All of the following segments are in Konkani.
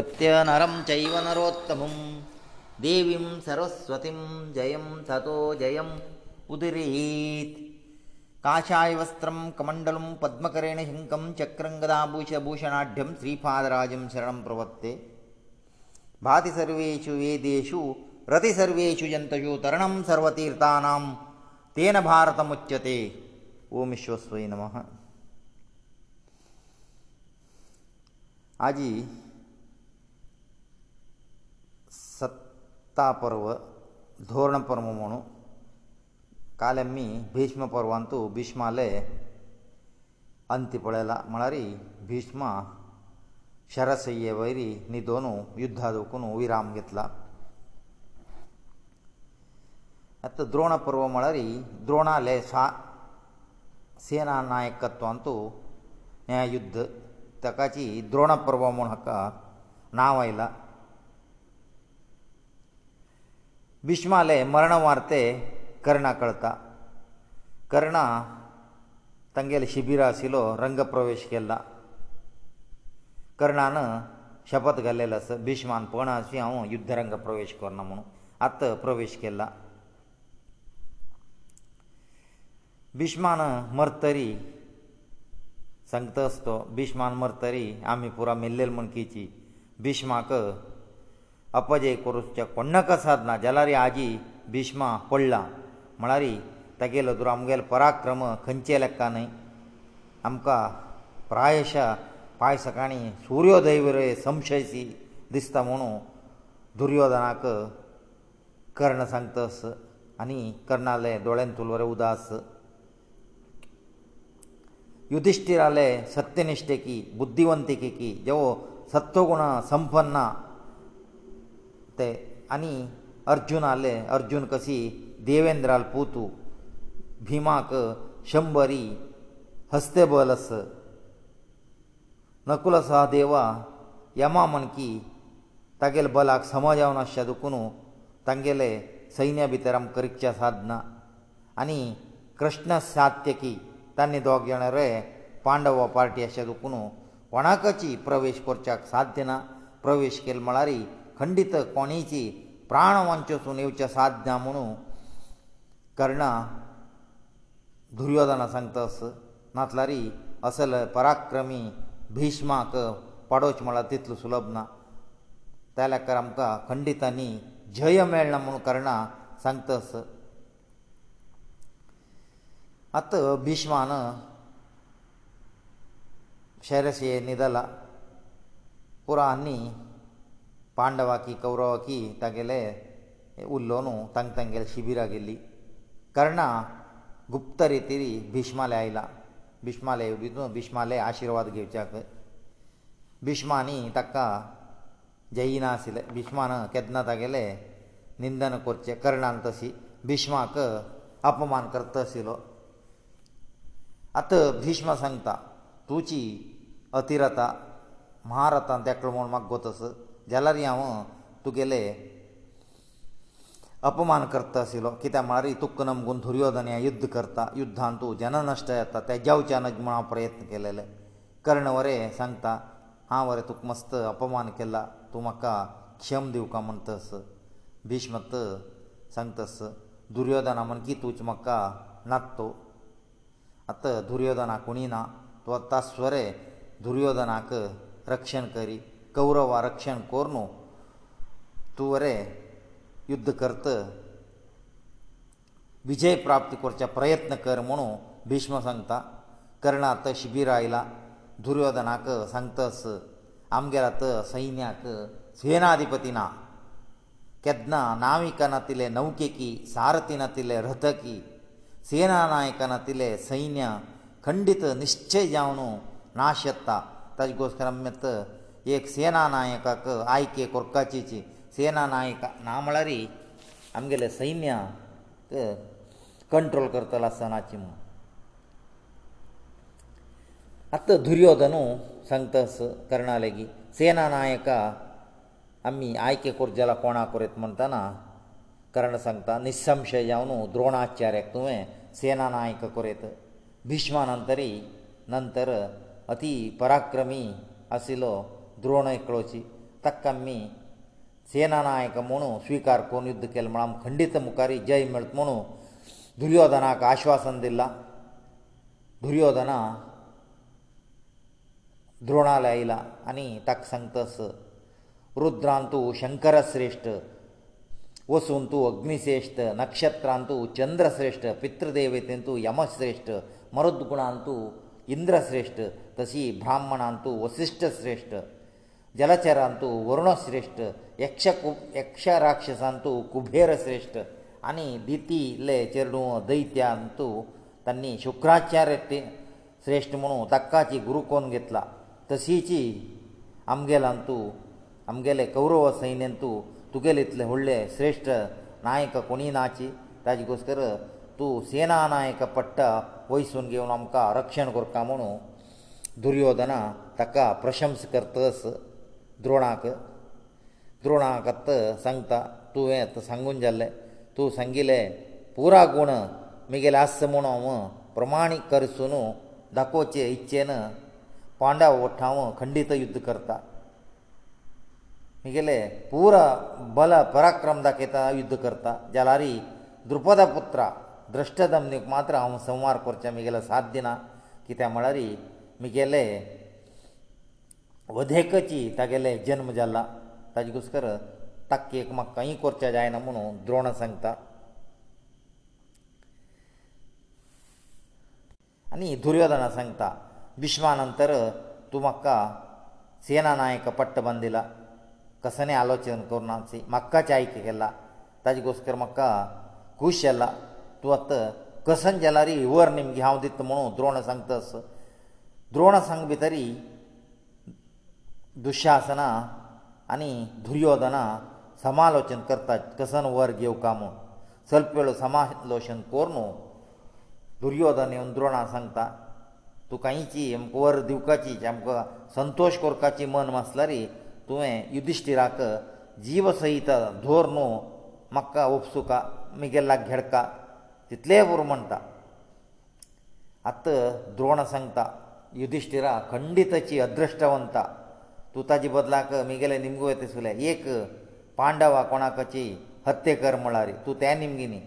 प्रत्यनरं चैव नरोत्तमं देवीं सरस्वतीं जयं सतो जयं उदिरीत् काषायवस्त्रं कमण्डलं पद्मकरेण शङ्कं चक्रङ्गदाभूषभूषणाढ्यं श्रीपादराजं शरणं प्रवत्ते भाति सर्वेषु वेदेषु रति सर्वेषु जन्तषु तरणं सर्वतीर्थानां तेन भारतमुच्यते ओमिश्वस्वै नमः आजी ता पर्व धोरण पर्व म्हणू काल आमी भिष्म पर्वांतू भिष्माले अंती पळयला म्हळ्यार भिष्म शरसय्ये वयरी न्हिदोन युध्दा दुखून विराम घेतला आतां द्रोण पर्व म्हळ्यार द्रोणाले सा सेना नायकत्वांतू हें युध्द ताकाची द्रोण पर्व म्हूण हाका नांव आयलां भिश्माले मरण वार्ते कर्णा कळटा कर्णा तांगेले शिबीर आशिल्लो रंगप्रवेश केला कर्णान शपत घाल्लेलो आसा भिश्मान पळोवना अशी हांव युद्धरंग प्रवेश करना म्हणून आतां प्रवेश केला भिश्मान मरतरी सांगता आसतो भिश्मान मरतरी आमी पुरो मेल्लेले म्हणकेची भिश्माक अपजय करूंक कोण्णाक आसात ना जाल्यार आजी भिष्मा पडला म्हळ्यार तागेलो दुरू आमगेलो पराक्रम खंयचे लेखा न्हय आमकां प्रायशा पांय सकाळी सुर्योदय वरय संशयशी दिसता म्हणून दुर्योधनाक कर्ण सांगतस आनी कर्णाले दोळ्यांतूल वरें उदास युधिश्टीर आले सत्यनिश्ठेकी बुद्धिवंतिकेकी जेवो सत्वगुणा संपन्ना ते आनी अर्जून आले अर्जून कशी देवेंद्राल पोतू भिमाक शंबरी हस्तबल अस नकुल सहदेवा यमा म्हण की तागेले बलाक समज जावन आसचे दुखून तांगेले सैन्या भितर आमकां करिकचे साधना आनी कृष्ण सात्यकी तांणी दोग जाण रे पांडव पार्टी अशें दुखून कोणाकची प्रवेश करच्याक साध्य ना प्रवेश केलो म्हळ्यारी खंडीत कोणेची प्राण वांचसून येवचे साध्य म्हणू कर्णा दुर्योधना सांगतास नातलारी असल पराक्रमी भिष्माक पडोवचे म्हळ्यार तितलो सुलभ ना त्या लेकर आमकां खंडितांनी जय मेळना म्हूण कर्णा सांगतास आत भिष्मान शेरशे न्हिदला पुरा आनी ಪಾಂಡವಾಕಿ ಕೌರವಾಕಿ ತಗೆಲೇ ಉಲ್ಲೋನು ತಂಗ್ ತಂಗ್ ಗೆل ಶಿಬಿರಾಗಿಲ್ಲಿ ಕರ್ಣ ಗುಪ್ತರಿತಿರಿ ಭೀಷ್ಮಲೇ ಐಲ ಭೀಷ್ಮಲೇ ಬೀದು ಭೀಷ್ಮಲೇ ಆಶೀರ್ವಾದ ಗಿವಚಕ ಭೀಷ್ಮಾನಿ ತಕ್ಕ ಜೈನಾಸಿಲೇ ಭೀಷ್ಮನ ಕೆದನ ತಗೆಲೇ ನಿಂದನ ಕುರ್ಚೆ ಕರ್ಣ ಅಂತಸಿ ಭೀಷ್ಮಾಕ ಅಪಮಾನ ಕರ್ತಾಸಿಲೋ ಅತ ಭೀಷ್ಮ ಸಂತಾ तूಚಿ ಅತಿರತ ಮಹಾರತ ಅಂತ ಎಕಲ್ಮೋ ಮಗ್ ಗೊತ್ತಸ जाल्यार हांव तुगेले अपमान करता आशिल्लो कित्याक म्हळ्यार तुक्कनम गुण दुर्योधन हें युध्द करता युध्दान तूं जनन नश्ट येता तें जेवच्या नज म्हण हांव प्रयत्न केलेले कर्ण वरें सांगता हांव वरें तुका मस्त अपमान केला तूं म्हाका क्षम दिवका म्हणटस भिश्मत सांगतस दुर्योधना म्हण की तूं म्हाका नात तूं आतां दुर्योधना कोणी ना तूं आतां स्वरे दुर्योधनाक रक्षण करी कौरव आरक्षण कोर न्हू तूं वरें युध्द करत विजय प्राप्त करचे प्रयत्न कर म्हणू भिश्म सांगता कर्णात शिबीर आयला दुर्योधनाक सांगतस आमगेरात सैन्याक सेनाधिपती ना केदना नाविक नातिले नौकेकी सारथी नातिले रथकी सेना नायक नातिले सैन्य खंडीत निश्चय जावन नाश येता ताजे गोश्टर आमी आतां ಏಕ್ ಸೇನಾನಾಯಕಕ ಐಕ್ಯಕೋರ್ಕಾಚೀಚ ಸೇನಾನಾಯಕ ನಾಮələರಿ ಅಮಗೆಲ ಸೈನ್ಯ ಕಂಟ್ರೋಲ್ ಕರ್ತಲಸನಾಚಿಮ ಅತ್ತ ದುರ್ಯೋಧನನು ಸಂತಸ ಕರ್ಣಾಲೆಗಿ ಸೇನಾನಾಯಕ ಅಮ್ಮಿ ಐಕ್ಯಕೋರ್ಜಲ ಕೋಣಾ ಕರೆತ್ ಮಂತನನ ಕರಣ ಸಂತ ನಿಸ್ಸಂಶಯವನು ದ್ರೋಣಾಚಾರ್ಯಕುವೇ ಸೇನಾನಾಯಕ ಕರೆತ ಭೀಷ್ಮನಂತರಿ ನಂತರ ಅತಿ ಪರಾಕ್ರಮಿ ಅಸಿಲೋ ದ್ರೋಣ ಏಕಲೋಚೀ ತಕಮ್ಮೀ ಸೇನಾನಾಯಕ ಮಣೋ ಸ್ವೀಕಾರ ಕೋ ಯುದ್ಧ ಕೆಲಮಣಂ ಖಂಡಿತ ಮುಕಾರಿ ಜಯ ಮಿಳ್ತ ಮಣೋ ದುರ್ಯೋಧನಕ ಆಶ್ವಾಸನವಿಲ್ಲ ದುರ್ಯೋಧನ ದ್ರೋಣಾ ಲೈಇಲಾ ಅನಿ ತಕ ಸಂಕ್ತಸ್ ರುದ್ರಾಂತು ಶಂಕರ ಶ್ರೆಷ್ಠ ವಸುಂತು ಅಗ್ನೀ ಶೇಷ್ಠ ನಕ್ಷತ್ರಾಂತು ಚಂದ್ರ ಶ್ರೆಷ್ಠ ಪಿತ್ರ ದೇವೈತಂತು ಯಮ ಶ್ರೆಷ್ಠ ಮರುದ್ ಗುಣಾಂತು ಇಂದ್ರ ಶ್ರೆಷ್ಠ ತಸಿ ಬ್ರಾಹ್ಮಣಾಂತು ವಶಿಷ್ಠ ಶ್ರೆಷ್ಠ जलचरांतू वरुण श्रेश्ठ यक्ष यक्ष राक्षसांतू कुभेर श्रेश्ठ आनी दिती इल्ले चेरडूं दैत्यांतू तांणी शुक्राचार्य श्रेश्ठ म्हणून ताकाची गुरू कोण घेतला तशीची आमगेलांतू आमगेले कौरव सैन्यंतू तुगेले इतले व्हडले श्रेश्ठ नायक कोणी नाची ताजे गोश्टर तूं सेना नायक पडटा वयसून घेवन आमकां रक्षण करता म्हणून दुर्योधना ताका प्रशंस करतस द्रोणाक द्रोणाक आत्त सांगता तुवें आतां सांगून जाल्लें तूं सांगिल्लें पुरा गूण म्हगेले आस म्हूण हांव प्रमाणीक करसून दाखोवचे इच्छेन पांडव वठांव खंडीत युध्द करता म्हगेले पुरा बल पराक्रम दाखयता युध्द करता जाल्यारी द्रुपदा पुत्रा द्रश्टदम्नीक मात्र हांव संवार करचें म्हगेलो साद्य ना कित्याक म्हळ्यार म्हगेले वधेकची तागेले जल्म जाला ताजे घुसकर ताक एकमेक कांय करचें जायना म्हणून द्रोण सांगता आनी दुर्योधना सांगता भिश्मा नंतर तूं म्हाका सेना नायक पट्ट बांदिला कसले आलोचन करना म्हाकाच आयक केला ताजे घोसकर म्हाका खूश जाला तूं आतां कसन जाला रे वर निमगे हांव दिता म्हणून द्रोण सांगता द्रोण सांग भितरी दुशासना आनी दुर्योधना समालोचन करतात कसन वर घेवं काम स्वल्प वेळ समालोचन कोर न्हू दुर्योधन येवन द्रोणा सांगता तूं कांयची आमकां वर दिवपाची आमकां संतोश कोरपाची मन मासलरी तुवें युधिश्टिराक जीवसहित धोर न्हू म्हाका उपसुका मिगेल्लाक घेडका तितलेंय बरो म्हणटा आत द्रोण सांगता युधिश्टिरा खंडिताची अदृश्टवंता तूं ताजे बदलाक मिगेले निमगो येतस एक पांडवा कोणाकची हत्ते कर म्हळ्यार तूं त्या निमगिनी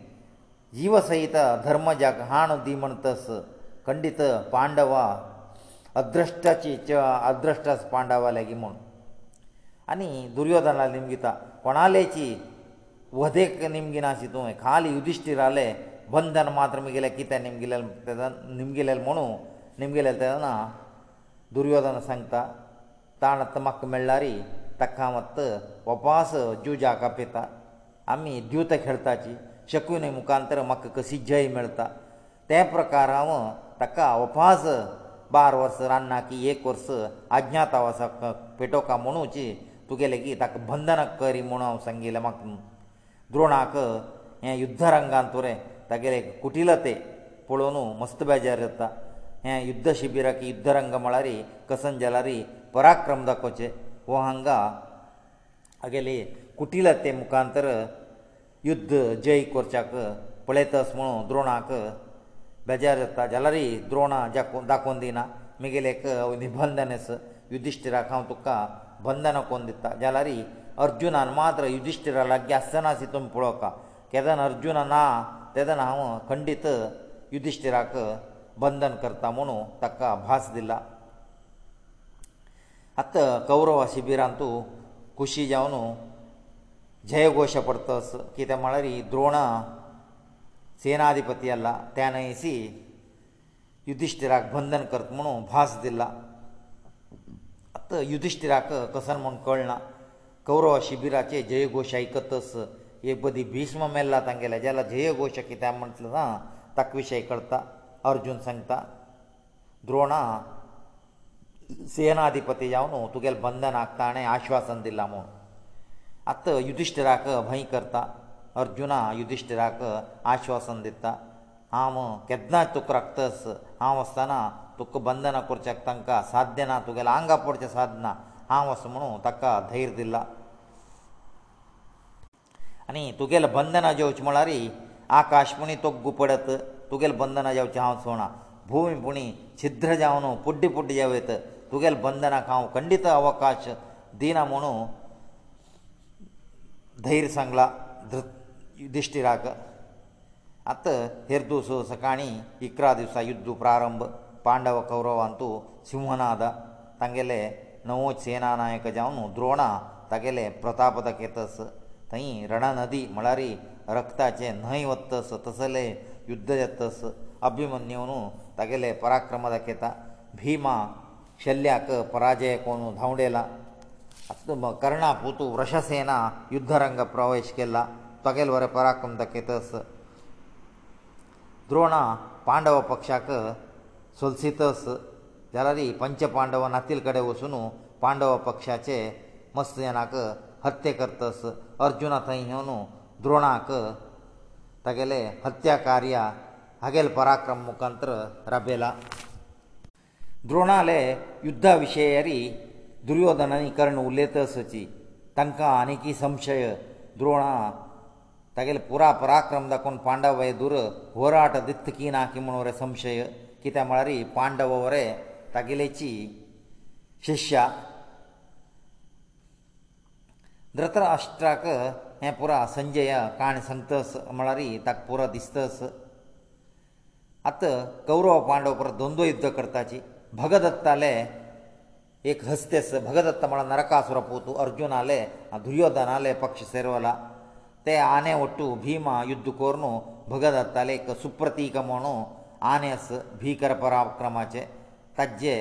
जीवसहित धर्म जाक हाण दी म्हण तस खंडीत पांडवा अद्रश्टाची अद्रश्टास पांडवा लागी म्हूण आनी दुर्योधना निमगिता कोणालेची वधेक निमगिना शी तुवें खाल युधिश्टीर आले बंधन मात्र मिगेले कितें निमगेले निमगेले म्हणू निमगेले तेदना दुर्योधन सांगता ताणत म्हाका मेळ्ळारी ताका मात वपास जुजा कापयता आमी द्युत खेळपाची शकून मुखांतर म्हाका कशी जय मेळटा ते प्रकार हांव ताका वपास बार वर्स रान्ना की एक वर्स अज्ञातावासाक पेटोवका म्हणूच तुगेले की ताका बंधन करी म्हणून हांव सांगिल्लें म्हाका द्रोणाक हें युध्दरंगान तुरें तागेले कुटिल ते पळोवन मस्त बेजार येता हें युध्द शिबिराक युध्दरंग म्हळ्यार कसन जाल्यार पराक्रम दाखोवचे हो हांगा आगेले कुटिलते मुखांतर युध्द जय करच्याक पळयतस म्हणून द्रोणाक बेजार जाता जाल्यार द्रोणा जाकोन दाखोवन दिना मुगेलेक निबंधन आसा युधिश्टिराक हांव तुका बंधन कोन्न दिता जाल्यार अर्जुनान मात्र युधिश्टिरा लागीं आसना अशें तुमी पळोवपाक केदान अर्जुन ना तेदान हांव खंडीत युधिश्टिराक बंधन करता म्हणून ताका भास दिला आतां कौरवा शिबिरांत तूं खुशी जावन जय घोश पडतस कित्याक म्हळ्यार ही द्रोणा सेनाधिपती आसला त्या न्हयसी युधिश्टिराक बंदन करत म्हणून भास दिला आतां युधिश्टिराक कसन म्हूण कळना कौरव शिबिराचे जय घोश आयकतस एक बदी भिश्म मेल्ला तांगेले जाल्यार जय घोश कित्याक म्हटलें ना ताका विशय कळटा अर्जून सांगता द्रोणा ಸೇನಾಧಿಪತಿ ಯಾವನು ತುಗೆಲ್ ವಂದನ ัก ತಾನೆ ಆಶ್ವಾಸಂದಿಲ್ಲمو ಅತ್ತ ಯುಧಿಷ್ಠಿರಕ ಅಭಯಕರ್ತ ಅರ್ಜುನ ಯುಧಿಷ್ಠಿರಕ ಆಶ್ವಾಸನದಿತ್ತ ಆمو ಕೆದನಾ ತುಕ್ಕ ರಕ್ತಸ್ ಆವಸ್ಥನ ತುಕ್ಕ ಬಂಧನ ಕುರ್ಚಕ್ಕ ತಂಕ ಸಾದ್ಯನಾತುಗೆಲಾ ಅಂಗಪೋರ್ಚ ಸಾಧನ ಆವಸುಮನು ತಕ್ಕ ಧೈರ್ಯವಿಲ್ಲ ಅನಿ ತುಗೆಲ ಬಂಧನ ಯಾವಚ ಮಳ್ಳಾರಿ ಆಕಾಶ ಪುಣಿ ತೊಗ್ಗು پڑತ ತುಗೆಲ ಬಂಧನ ಯಾವ ಚಾವು ಸೋನಾ ಭೂಮಿ ಪುಣಿ छिದ್ರ ಯಾವನು ಪುಡಿ ಪುಡಿ ಯಾವಿತ ಹುಗಳ ಬಂಧನ ಕಾವು ಖಂಡಿತ ಅವಕಾಶ ದೀನಮನು ಧೈರಸಂಗಲ ಧೃತಿದಷ್ಟಿರಾಕ ಅತ ಹೆರ್ದೋಸ ಸಕಾಣಿ ಇಕ್ರಾ ದಿವಸ ಯುದ್ಧ ಪ್ರಾರಂಭ ಪಾಂಡವ ಕೌರವ ಅಂತು ಸಿಂಹನಾದ ತಂಗಲೇ ನವ ಚೇನಾನಾಯಕ ಜಾನು ದ್ರೋಣ ತಗಲೇ ಪ್ರತಾಪದ ಕேதಸ್ ತೈ ರಣನದಿ ಮಳಾರಿ ರಕ್ತಚೇ ನೈವತ್ತ ತಸಲೇ ಯುದ್ಧಯತಸ್ ಅಭಿಮನ್ನ್ಯವನು ತಗಲೇ ಪರಾಕ್ರಮದ ಕேத ಭೀಮ ಶಲ್ಯಾಕ ಪರಾಜಯ ಕೋನು ಧಾವಡೇಲ ಕರ್ಣ ಪೂತು ವೃಷಸೇನ ಯುದ್ಧರಂಗ ಪ್ರವೇಶಕೆಲ್ಲ ತೊಗೆಲ್ ವರೆ ಪರಾಕ್ರಮದ ಕೇತಸ್ ದ್ರೋಣ ಪಾಂಡವ ಪಕ್ಷಕ ಸೋಲ್ಸಿತಸ್ ಜರರಿ ಪಂಚಪಾಂಡವ ನತಿಲ್ ಕಡೆ ವಸುನು ಪಾಂಡವ ಪಕ್ಷಾಚೆ ಮತ್ಸ್ಯನಾಕ ಹತ್ಯೆ ಕರ್ತಸ್ ಅರ್ಜುನ ತೈಹ್ಯನು ದ್ರೋಣಾಕ ತಗೆಲೆ ಹತ್ಯಾ ಕಾರ್ಯ ಹಗೆಲ್ ಪರಾಕ್ರಮ ಮುಖಾಂತರ ರಬೆಲ द्रोणाले युद्धा विशयारी दुर्योधनानी कर्ण उलयतसची तांकां आनीकय संशय द्रोणा तागेले पुरा पराक्रम दाखोवन पांडव हे दुर वराट दित्त की ना की म्हणून वरें संशय कित्या म्हळ्यार पांडव वरें तागेलेची शिश्या धृतराष्ट्राक हें पुरा संजय काण सांगतस म्हळ्यार ताका पुरो दिसतस आतां कौरव पांडव परत द्वंद्व युध्द करताची भगदत्ताले एक हस्तेस भगदत्त म्हळ्यार नरकासूर पोतू अर्जून आले दुर्योधन आले पक्ष सेरवला ते आने वटू भिमा युद्ध कोरून भगदत्ताले एक सुप्रतीक म्हणू आनेस भिकर पराक्रमाचे ताजे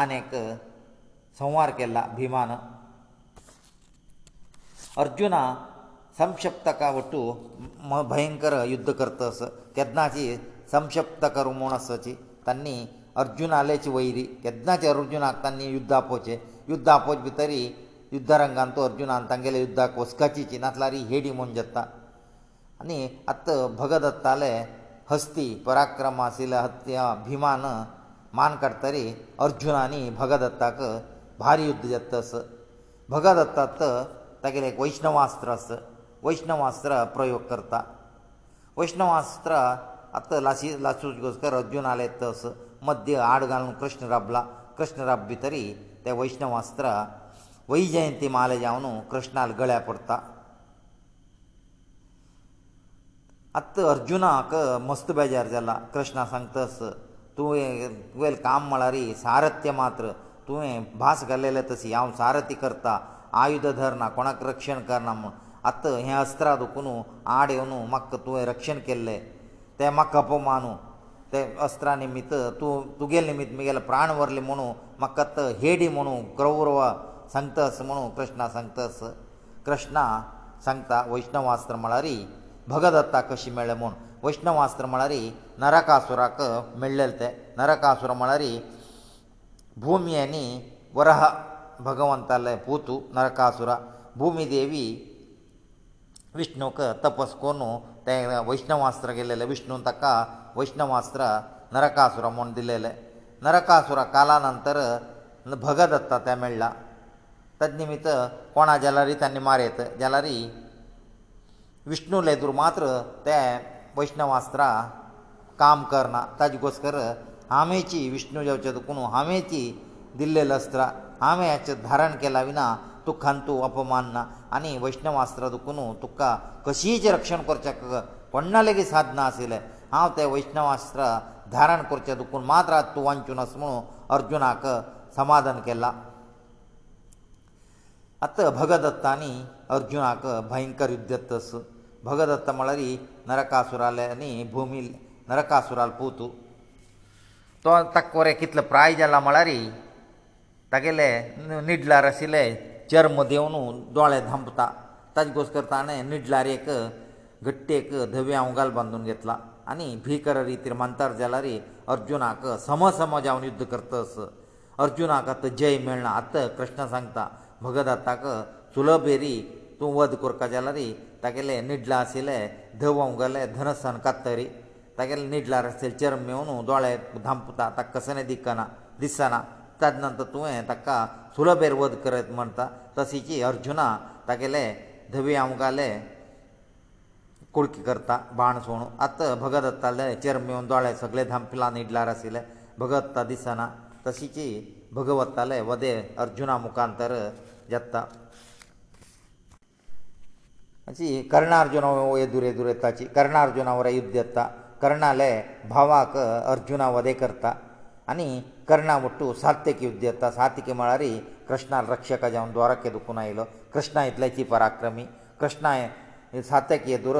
आनेक संवार केला भिमान अर्जुना संक्षप्तका वटू भयंकर युद्ध करतस केदनाची संक्षप्त करू म्हूण आसची तांणी अर्जून आलेची वैरी केदनाचेर अर्जुनाक तांणी युद्धा पोवचे युद्धा पोवचे भितरी युद्धरंगान तो अर्जुनान तांगेले युद्धाक वचकाची नातल्यार ही हेडी म्हूण जाता आनी आतां भगदत्ताले हस्ती पराक्रम आशिल्ले हत्या भिमान मान काडतरी अर्जुनानी भगदत्ताक भारी युद्ध जाता तस भगदत्ताक तागेलें एक वैष्णवास्त्र आस वैष्णवास्त्र प्रयोग करता वैष्णवास्त्र आतां लासी लासूच घोस्कर अर्जून आलें तस मध्य आड घालून कृष्ण राबला कृष्ण राब भितरी ते वैष्णव अस्त्र वैजयंती माले जावन कृष्णाल गळ्या पडटा आत्त अर्जुनाक मस्त बेजार जाला कृष्णा सांगतस तुवें तुवें काम म्हळ्यार सारथ्य मात्र तुवें भास घाल्लेले तशी हांव सारथी करता आयुध धरना कोणाक रक्षण करना म्हूण आत्त हें अस्त्रां दुखून आड येवन म्हाका तुवें रक्षण केल्लें तें म्हाका अपमानू ते अस्त्रा निमित्त तूं तुगेले निमित्त म्हगेले प्राण व्हरले म्हणू म्हाका तर हेडी म्हणू क्रौरव सांगतस म्हणू कृष्णा सांगतस कृष्णा सांगता वैष्णवास्त्र म्हळ्यार भगदत्ता कशी मेळ्ळे म्हूण वैष्णवास्त्र म्हळ्यार नरकासुराक मेळ्ळेले ते नरकासुर म्हळ्यार भुमियेनी वरह भगवंताले पूतू नरकासुर भुमी देवी विष्णूक तपस कोरून ते वैष्णवास्त्र गेलेले विष्णून ताका वैष्णवास्त्र नरकासूर म्हूण दिलेलें नरकासूरा काला नंतर भगदत्ता ते मेळ्ळा तद निमित्त कोणा जाल्यारय ताणी मारयत जाल्यारय विष्णू लेदूर मात्र ते वैष्णवास्त्रा काम करना ताजे गोस्कर हांवेची विष्णू जावचे कोण हांवेची दिल्लेलें अस्त्रां हांवें हाचें धारण केला विना तुकान तूं अपमान ना आनी वैष्णवास्त्र दुखून तुका कशींच रक्षण करचें कोणा लेगीत साद ना आशिल्लें हांव तें वैष्णवास्त्र धारण करचें दुखून मात्र तूं वांचून आस म्हणून अर्जुनाक समाधान केलां आतां भगदत्तांनी अर्जुनाक भयंकर युध्द तस भगदत्त म्हळ्यार नरकासुरालेनी भुमी नरकासुराल पुतू तो ताका कोरें कितलो प्राय जाला म्हळ्यार तागेले निडलार आशिल्ले चर्म देवन दोळे धांपता ताजे गोश्ट करता ताणें निडलार एक घट्टेक धव्या उगाल बांदून घेतला आनी भिकर रितीर मंतर जाल्यार अर्जुनाक सम सम जावन युध्द करतस अर्जुनाक आतां जय मेळना आतां कृष्ण सांगता भगदत्ताक चुलबेरी तूं वध करता जाल्यार तागेले निडला आशिल्ले धवंक गेले धनसन कत्तरी तागेले निडला आसलेले चर्म मेळून दोळे धांपता ताका कसले दिकना दिसना ताज नंतर तुवें ताका सुलभेर वध करत म्हणटा तशीची अर्जुना तागेले धवी आमकाले कुळकी करता बाण सोणो आतां भगत आसताले हेचेर मेळून दोळे सगळे धांपला न्हिडलार आशिल्ले भगत आतां दिसना तशीची भगवताले वदे अर्जुना मुखांतर जत्ता अशी कर्णार्जुना वये दुरे दुरे ताची कर्णार्जुना वर युद्ध येता कर्णाले भावाक अर्जुना वदे करता आनी कर्णा मुट्टू सात्यक युद्ध येता सात्यके म्हळ्यार कृष्णा रक्षक जावन द्वारके दुखून आयलो कृष्णा इतल्याची पराक्रमी कृष्णा सातेक हे दुर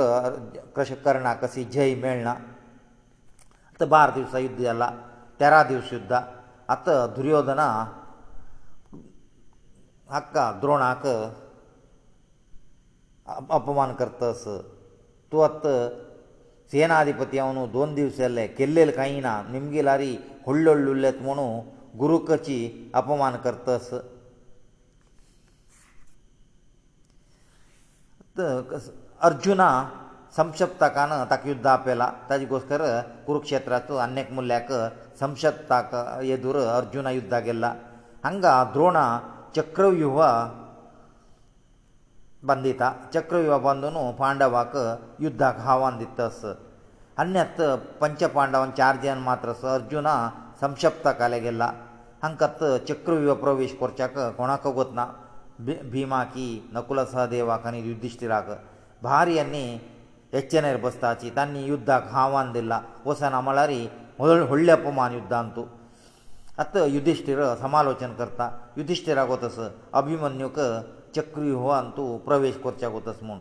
कशें कर्णाक कशी जय मेळना आतां बारा दिवसां युध्द जालां तेरा दीस युध्दा आतां दुर्योधना हाका द्रोणाक अपमान करतस तूं आतां सेनाधिपती हांव न्हू दोन दीस जाले केल्लेले कांय ना निमगे लारी हळ्ळ हळ्ळ उरलेत म्हणून गुरुकची अपमान करतस ಅರ್juna ಸಂಕ್ಷಪ್ತಕನ ತಕ ಯುದ್ಧ ಅಪೇಲಾ ತದಿಗೋಸ್ಕರ ಕುರುಕ್ಷೇತ್ರತ ಅನೇಕ ಮಲ್ಯಕ ಸಂಕ್ಷಪ್ತಕ ಏದುರ ಅರ್juna ಯುದ್ಧ ಗೆಲ್ಲ ಹಂಗಾ ದ್ರೋಣ ಚಕ್ರವ್ಯೂಹ ಬಂದಿತ ಚಕ್ರವ್ಯೂಹ ಬಂದುನ ಪಾಂಡವಾಕ ಯುದ್ಧ ಖಾವನ ਦਿੱತಸ ಅನ್ಯತ ಪಂಚಪಾಂಡವಾನ್ 4 ದಿನ ಮಾತ್ರಸ ಅರ್juna ಸಂಕ್ಷಪ್ತಕಲೆ ಗೆಲ್ಲ ಹಂಕತ್ ಚಕ್ರವ್ಯೂಹ ಪ್ರವೇಶ ಕೊರ್ಚಕ ಕೋಣಕ ಗೊತ್ನಾ ಭೀಮಾಕಿ ನಕುಲ ಸಹದೇವಾಕನಿ ಯುದ್ಧಿಷ್ಠಿರಾಗ ಭಾರಿಯನ್ನಿ ಎಚ್ಚನೇರ್ ಬಸ್ತಾಚಿ ತನ್ನಿ ಯುದ್ಧಕ್ಕೆ ಹಾವಾಂದಿಲ್ಲ ಹೊಸ ನಮಳರಿ ಒಳ್ಳೆ ಅಪಮಾನ ಯುದ್ಧ ಅಂತು ಅತ್ತ ಯುಧಿಷ್ಠಿರ ಸಮಾಲೋಚನೆ ಕರ್ತ ಯುಧಿಷ್ಠಿರ ಗೊತ್ತಸ ಅಭಿಮನ್ಯುಕ ಚಕ್ರವ್ಯೂಹ ಅಂತು ಪ್ರವೇಶ ಕೊರ್ಚ ಗೊತ್ತಸ ಮುನ್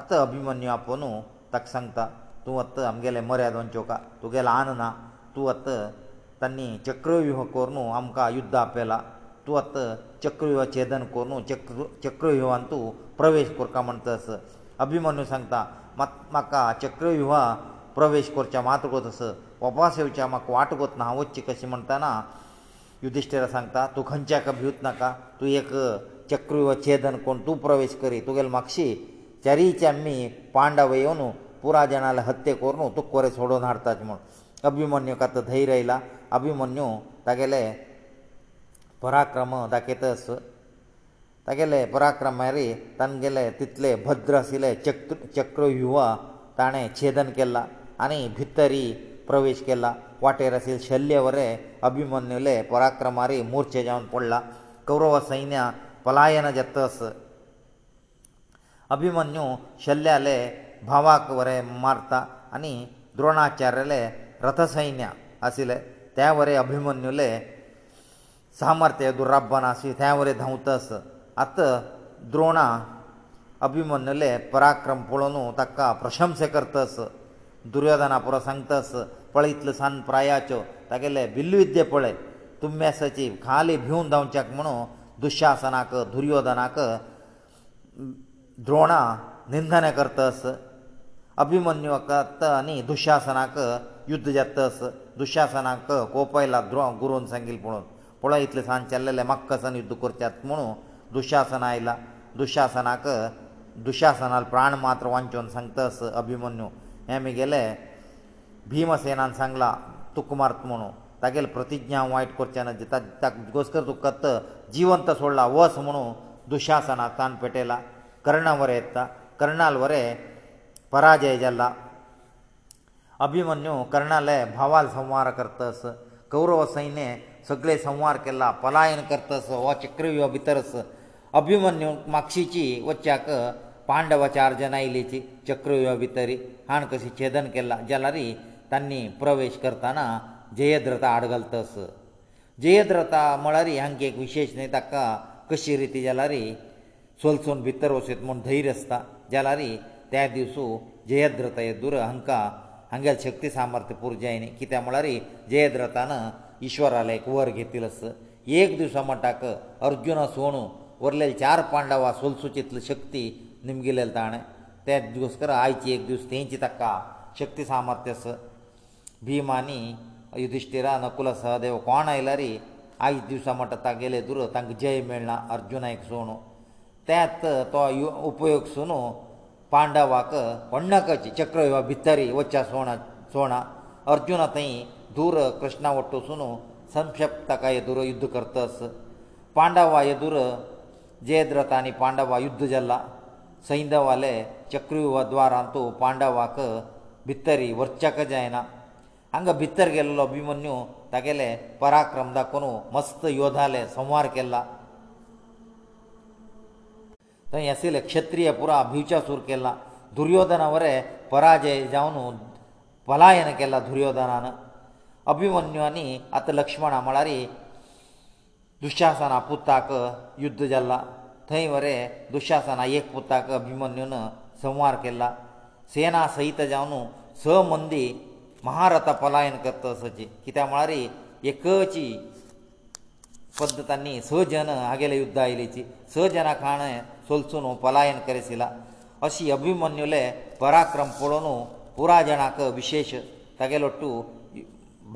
ಅತ್ತ ಅಭಿಮನ್ಯು ಅಪ್ಪನು ತಕ್ಕ ಸಂಗ್ತ ತೂ ಅತ್ತ ಅಮ್ಗೆಲೆ ಮರ್ಯಾದೊಂಚೋಕ ತುಗೆಲ ಆನನ ತೂ ಅತ್ತ ತನ್ನಿ ಚಕ್ರವ್ಯೂಹ ಕೋರ್ನು ಅಮ್ಕ ಯುದ್ಧ ಅಪ್ಪೆಲ तूं आतां चक्रव्युहा छेदन कोर न्हू चक्र चक्रव्युहान तूं प्रवेश कोरका म्हणत आस अभिमन्यू सांगता मात म्हाका चक्रव्युहा प्रवेश कोरच्या मात कोत आस वपास येवच्या म्हाका वाट कोत ना हांव वच्चें कशें म्हणटाना युधिश्टिरा सांगता तूं खंयच्याक भिवत नाका तूं एक चक्रव्युह छेदन कोण तूं प्रवेश करी तुगेल म्हापशी चरीचे आमी पांडव येवन पुरा जाणाले हत्ये कोर न्हू तुका कोरें सोडून हाडटात म्हूण अभिमन्यू काता धैर्य आयला अभिमन्यू तागेले पराक्रम दाखयतस तागेले पराक्रम मारी तांगेले तितले भद्र आशिल्ले चक्र चक्रव्युहा ताणें छेदन केला आनी भितरी प्रवेश केला वाटेर आशिल्ले शल्य वरें अभिमन्युले पराक्रमारी मोर्चे जावन पडला कौरव सैन्य पलायन जातस अभिमन्यू शल्याले भावाक वरें मारता आनी द्रोणाचार्यले रथसैन्य आशिल्ले त्या वरें अभिमन्युले ಸಾಮರ್ಥ್ಯ ದುರಬ್ಬನಾಸಿ ಥ್ಯಾವರೆ ಧೌತಸ ಅತ ದ್ರೋಣ ಅಭಿಮನ್ನಲೆ ಪರಾಕ್ರಮ ಪುಳನು ತಕ್ಕ ಪ್ರಶಂಸೆ ಕರ್ತಸ ದುರ್ಯೋಧನ ಪುರ ಸಂಗತಸ ಪಳಿತ್ಲ ಸನ್ ಪ್ರಾಯಾಚು ತಗೆಲೆ ಬಿಲ್ಲುವಿದ್ಯೆ ಪಳೆ ತುಮ್ಮ್ಯಾಸಚಿ ಖಾಲಿ ಭೂನ್ ದೌಂಚಕ ಮನು ದುಶ್ಯಾಸನಾಕ ದುರ್ಯೋಧನಾಕ ದ್ರೋಣ ನಿಂದನೆ ಕರ್ತಸ ಅಭಿಮನ್ಯು ಕತ್ತ ಅನಿ ದುಶ್ಯಾಸನಾಕ ಯುದ್ಧ ಜತ್ತಸ ದುಶ್ಯಾಸನಾಕ ಕೋಪೈಲ ದ್ರೋ ಗುರುನ್ ಸಂಗಿಲ್ ಪುಳನು पळय इतले सान चल्लेले मक्कसन युद्ध करचेत म्हणू दुशासन आयला दुशासनाक दुशासनाल प्राण मात्र वांचून सांगतस अभिमन्यू हे म्हगेले भिमसेनान सांगला तुक मारत म्हणू तागेले प्रतिज्ञा वायट करचे ना ता घोसकर तुका कत्त जिवंत सोडला वस म्हणू दुशासनाक तान पेटयला कर्णा वरें येता कर्णाल वरें पराजय जाला अभिमन्यू कर्णाले भावाल संवार करतस कौरव सैन्य सगळे संवार केला पलायन करतस हो चक्रव्यूह भितर अभिमन्यू मागशीची वच्याक पांडवाच्या अर्जन आयलीची चक्रव्यूह भितर हाण कशी छेदन केला जाल्यारी तांणी प्रवेश करताना जयद्रथा आड घालतस जयद्रथा म्हळ्यार हांगा एक विशेश न्हय ताका कशी रिती जाल्यार सोलसोन भितर वचत म्हूण धैर्य आसता जाल्यार त्या दिसू जयद्रथ येदूर हांकां हांगेल शक्ती सामर्थ्य पुरजायनी कित्याक म्हळ्यार जयद्रथान ईश्वराले एक वर घेतिल्लो आस एक दिसा म्हणटाक अर्जुना सोणू उरलेले चार पांडवां सोलसुचितली शक्ती निमगिल्लेले ताणें ते दिवस कर आयची एक दीस तेंची ताका शक्ती सामर्थ्य आस भिमानी युधिश्टिरा नकुल सहदेव कोण आयल्यार आयज दिवसा म्हणटा तागेले दुर तांकां जय मेळना अर्जुना एक सोणू त्यात तो उपयोग सुनू पांडवाक पण्णकाची चक्रव्यूहा भितरी वच्चा सोणा सोणा अर्जुना थंय ದೂರ ಕೃಷ್ಣ ಒಟ್ಟುಸುನು ಸಂಕ್ಷಪ್ತಕಯದುರು ಯುದ್ಧ ಕರ್ತಾಸ ಪಾಂಡವಾ ಎದುರು ಜೈದ್ರತಾನಿ ಪಾಂಡವಾ ಯುದ್ಧಜಲ್ಲ ಸೈಂಧವಾಲೆ ಚಕ್ರಯುವ ದ್ವಾರಂತು ಪಾಂಡವಾಕ ಬಿತ್ತರಿ ವರ್ಚಕ ಜೈನ ಹಂಗ ಬಿತ್ತರಿಗೆಲ್ಲ ಅಭಿಮನ್ಯು ತಗೆಲೇ ಪರಾಕ್ರಮದ ಕೊನು ಮಸ್ತ ಯೋಧಾಲೆ ಸಂવાર ಕೆಲ್ಲ ತೈಸಿ λε ಕ್ಷೇತ್ರೀಯ ಪುರ ಅಭಿಚಾಸೂರ್ ಕೆಲ್ಲ ದುರ್ಯೋಧನವರೆ ಪರಾಜಯೇ ಜಾವನು ಪಲಾಯನ ಕೆಲ್ಲ ದುರ್ಯೋಧನನು अभिमन्यू आनी आतां लक्ष्मणा म्हळ्यार दुशासना पुताक युध्द जाल्ला थंय वरें दुशासना एक पुताक अभिमन्यून संवार केला सेना सहित जावन स मंदी महारथा पलायन करता सचे कित्याक म्हळ्यार एकची पद्दतांनी स जन हागेले युध्द आयलेची स जना खाण सोलसून पलायन करसिला अशी अभिमन्युले पराक्रम पळोवन पुराय जणाक विशेश तागेलो टू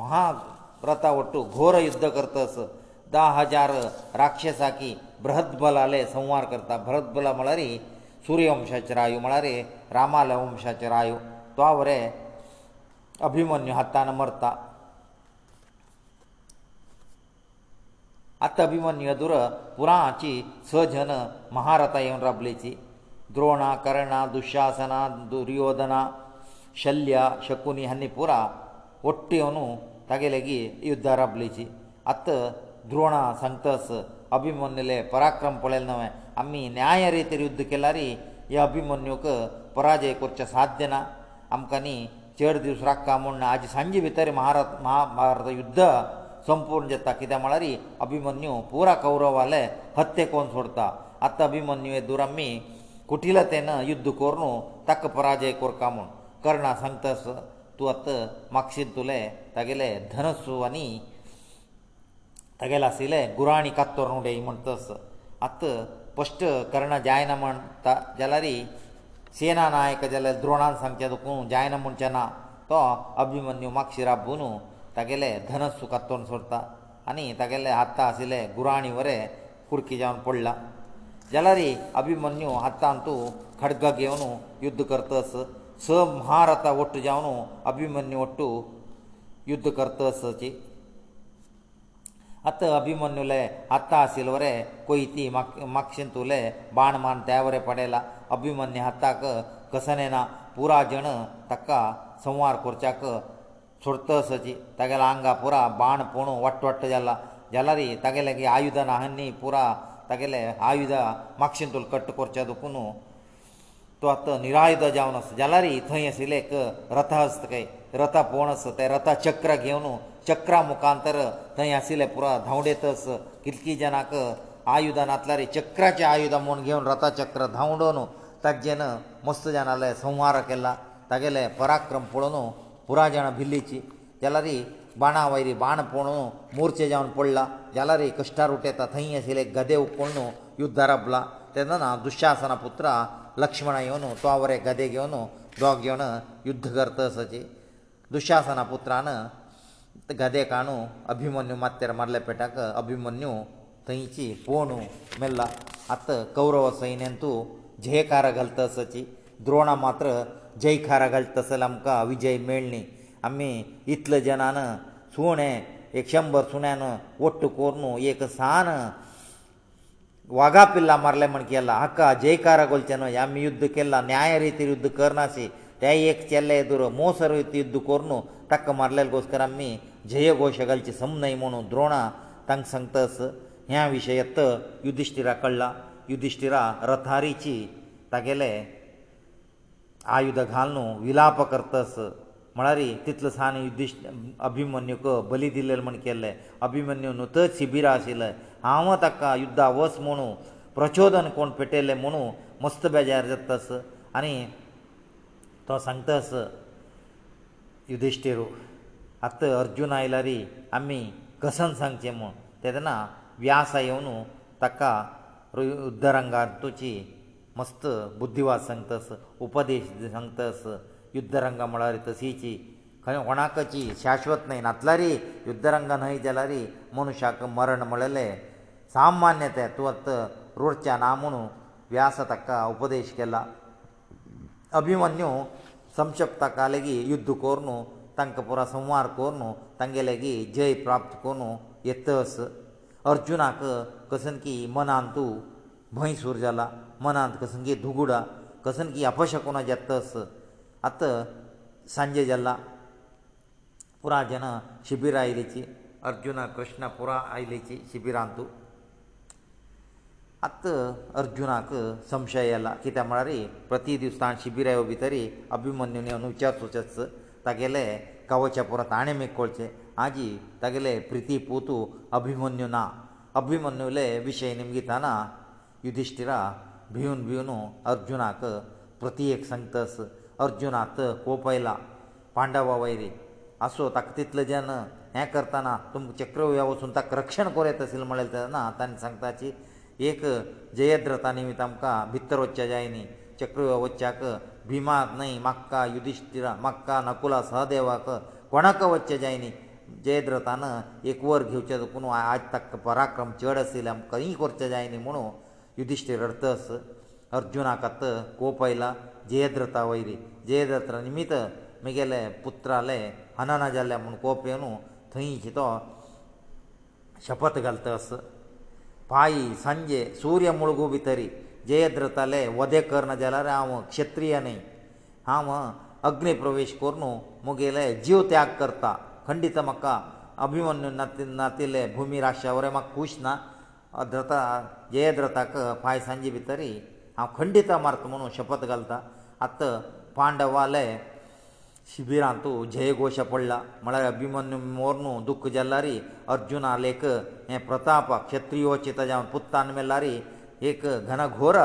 महाव्रता वट्ट घोर युध्द करतस धा हजार राक्षसाकी बृहदबलाले संहार करता बृहदबला म्हळ्यार सुर्यवंशाचे रायू म्हळ्यार रामाल वंशाचे रायू तो वरे अभिमन्यू हातान मरता आतां अभिमन्यू अधुर पुराची स जन महारथा येवन राबलेची द्रोणा कर्णा दुशासना दुर्योधना शल्य शकुनी हांणी पुरा ಒಟ್ಟಿ ಅವನು ತಗೆಲಗಿ ಯುದ್ಧ ರಬ್ಲಿಚಿ ಅತ್ತ ದ್ರೋಣ ಸಂತಸ ಅಭಿಮನ್ಯಲೆ ಪರಾಕ್ರಮ ಪಳೆಲ್ನವೆ ಅಮ್ಮಿ ನ್ಯಾಯ ರೀತಿ ಯುದ್ಧ ಕೆಲಾರಿ ಈ ಅಭಿಮನ್ಯುಕ ಪರಾಜಯ ಕೊರ್ಚ ಸಾಧ್ಯನ ಅಮ್ಕನಿ ಚೇಡ್ ದಿವಸ ರಕ್ಕ ಮುನ್ನ ಆಜಿ ಸಂಜಿ ಬಿತರಿ ಮಹಾರತ್ ಮಹಾಭಾರತ ಯುದ್ಧ ಸಂಪೂರ್ಣ ಜತ್ತ ಕಿದ ಮಳರಿ ಅಭಿಮನ್ಯು ಪೂರ ಕೌರವಾಲೆ ಹತ್ಯೆ ಕೋನ್ ಸೋಡ್ತ ಅತ್ತ ಅಭಿಮನ್ಯುವೆ ದುರಮ್ಮಿ ಕುಟಿಲತೆನ ಯುದ್ಧ ಕೋರ್ನು ತಕ್ಕ ಪರಾಜಯ ಕೊರ್ಕಾಮುನ್ ಕರ್ಣ ಸಂತಸ तूं आतां मागशीत तुलें तागेलें धनसू आनी तागेलें आशिल्लें गुराणी कात्तोर उडय म्हण तस आतां स्पश्ट करणां जायना म्हण जाल्यार सेना नायक जाल्यार द्रोणान सांगचें दुखून जायना म्हणचें ना तो अभिमन्यू मागशी राबून तागेलें धनसू कात्तोन सोडता आनी तागेलें हातां आशिल्लें गुराणी वरें कुडकी जावन पडलां जाल्यार अभिमन्यू हातांत तूं खडगां घेवन युध्द करतस ಸಮ ಭಾರತ ಒಟ್ಟು ಜವನು ಅಭಿಮನ್ನ ಒಟ್ಟು ಯುದ್ಧ ಕರ್ತ ಸಜಿ ಅತ ಅಭಿಮನ್ನುಲೇ ಅತ್ತಾ ಸಿಲ್ವರೇ ಕೊಯಿತಿ ಮಕ್ಷಿಂತುಲೇ ಬಾಣ ಮಾನ ದೇವರೆ ಪಡೇಲಾ ಅಭಿಮನ್ನ ಹತ್ತಕ ಕಸನೆನಾ پورا ಜನ ತಕ್ಕ ಸಂवार ಕೊರ್ಚಾಕ ಸುರ್ತ ಸಜಿ ತಗಲಾಂಗಾ پورا ಬಾಣ ಪೋಣು ಒಟ್ಟೊಟ್ಟೆ ಜಲ್ಲ ಜಲರಿ ತಗಲೇಗೆ ಆಯುಧನ ಅಹನ್ನಿ پورا ತಗಲೇ ಆಯುಧ ಮಕ್ಷಿಂತುಲ್ ಕಟ್ಟು ಕೊರ್ಚ ಅದಕುನು तो आतां निरायुध जावन आसा जाल्यार थंय आशिल्ले एक रथ आसता काय रथा पळोवन आसा ते रथा चक्र घेवन चक्रा मुखांतर थंय आशिल्ले पुरो धांवडेतस कितकी जाणांक आयुधां नातल्यार चक्राचें आयुधां म्हूण घेवन रथा चक्र धांवडोन ताजेन मस्त जाणाले संहार केला तागेले पराक्रम पळोवन पुराय जाणां भिल्लीची जाल्यार बाणा वयरी बाण पळोवन मोर्चे जावन पडला जाल्यार कश्टार उठयता थंय आशिल्ले गदे उपळून युध्दा रपला तेन्ना दुशासना पुत्रा लक्ष्मणा येवन तो आवरे गदे घेवन दोग घेवन युध्द करता असोची दुशासना पुत्रान गदे काणू अभिमन्यू मात्यार मारले पेटाक अभिमन्यू थंयची पोणू मेल्ला आत कौरव सैन्यान तूं जयकार घालता असोची द्रोणा मात्र जयकार घालता आसले आमकां विजय मेळ्ळी आमी इतले जनान सुणें एक शंबर सुण्यान वट्ट कोर न्हू एक सान वागा पिल्ला मारले म्हण केला हक्का जयकार गोलचे न्हय आमी युद्ध केला न्याय रिती युद्ध करनासी ते एक चेल्ले येदुरो मोसर रिती युद्ध कोर न्हू टक्क मारलेले गोसकर आमी जयघोश घालचे सम न्हय म्हणून द्रोणा तांकां सांगतस ह्या विशयत युधिश्टिरा कळला युधिश्टिरा रथारीची तागेले आयुध घाल न्हू विलाप करतस म्हळ्यार तितलो सान युधिश्ट अभिमन्युक बली दिल्ले म्हण केल्ले अभिमन्यू न्हू तर शिबीर आशिल्लें हांव ताका युद्धा वच म्हणू प्रचोदन कोण पेटयलें म्हणू मस्त बेजार जातास आनी तो सांगतास युधिश्टीरू आतां अर्जून आयला रे आमी कसन सांगचें म्हूण तेदना व्यास येवन ताका युद्धरंगार तुजी मस्त बुद्धिवाद सांगतास उपदेश सांगतास युद्धरंगा म्हळ्यार तशीची खंय कोणाकची शाश्वत न्हय नातला रे युद्धरंगा न्हय जाल्यार मनशाक मरण म्हळेलें ಸಾಮಾನ್ಯತೆ ತುವತ್ತು ರುಚ ನಾಮನು ವ್ಯಾಸ ತಕ್ಕ ಉಪದೇಶಕ್ಕೆಲ್ಲ ಅಭಿಮನ್ಯು ಸಂಕ್ಷಿಪ್ತ ಕಾಲಗಿ ಯುದ್ಧ ಕೋರ್ನು ತಂಕಪುರ ಸಂವಾರ ಕೋರ್ನು ತಂಗೆಲಗಿ ಜಯ ಪ್ರಾಪ್ತ ಕೋನು ಎತ್ತಸ ಅರ್ಜುನಕ ಕಸನ್ಕಿ ಮನಾಂತು ಭಯ ಸೂರ್ಜಲ ಮನಾಂತ ಕಸನ್ಕಿ ದುಗುಡ ಕಸನ್ಕಿ ಅಪಶಕುನ ಜತ್ತಸ ಅತ ಸಂಜೆ ಜಲ್ಲ ಪುರಾ ಜನ ಶಿಬಿರ ಐಲಿಚಿ ಅರ್ಜುನ ಕೃಷ್ಣ ಪುರಾ ಐಲಿಚಿ ಶಿಬಿರಾಂತು आतां अर्जुनाक संशय येला कित्याक म्हळ्यार प्रती दिसता शिबिराय भितरी अभिमन्यून येवन विचारसोचस तागेले कवचे पुरो ताणें मेकळचे आजी तागेले प्रिती पोतू अभिमन्यू ना अभिमन्युले विशय निमगिताना युधिश्टिरा भिवन भिवन अर्जुनाक प्रती एक संगतस अर्जुनाक कोप आयला पांडवा वयरी आसो ताका तितले जेन्ना हें करताना तुमकां चक्रव्या वचून ताका रक्षण करूं येता आसलें म्हणलें तेन्ना ताणें सांगता की एक जयद्रथा निमित आमकां भितर वच्चें जाय न्ही चक्रव्यूह वच्चाक भिमाक न्हय मक्का युधिश्टिरा मक्का नकुला सहदेवाक कोणाक वच्चें जाय न्ही जयद्रथान एक वर घेवचें पूण आज ताका पराक्रम चड आशिल्ले आमकां खंय करचें जाय न्ही म्हुणू युधिश्टीर अर्थस अर्जुनाकात कोप आयला जयद्रथा वयरी जयद्रथा निमित्त म्हगेले पुत्राले हनना जाल्ले म्हूण कोप येवन थंयची तो शपत घालता असो पायी सांजे सूर्य मुळगू भितरी जयद्रताले वधे करना जाल्यार हांव क्षत्रीय न्हय हांव अग्नी प्रवेश करून मुगेले जीव त्याग करता खंडीत म्हाका अभिमन्यू नाती नातिल्ले भुमी राशावरे म्हाका खूश ना द्रता जयद्रताक पाय सांजे भितरी हांव खंडीत मारता म्हणून शपत घालता आतां पांडवाले शिबिरांत जयघोश पडला म्हळ्यार अभिमन्यू मोर्नू दुख्ख जाल्लारी अर्जून आलेक हे प्रताप क्षत्रियोचे ताज्या पुत्तान मेल्लारी एक घनघोर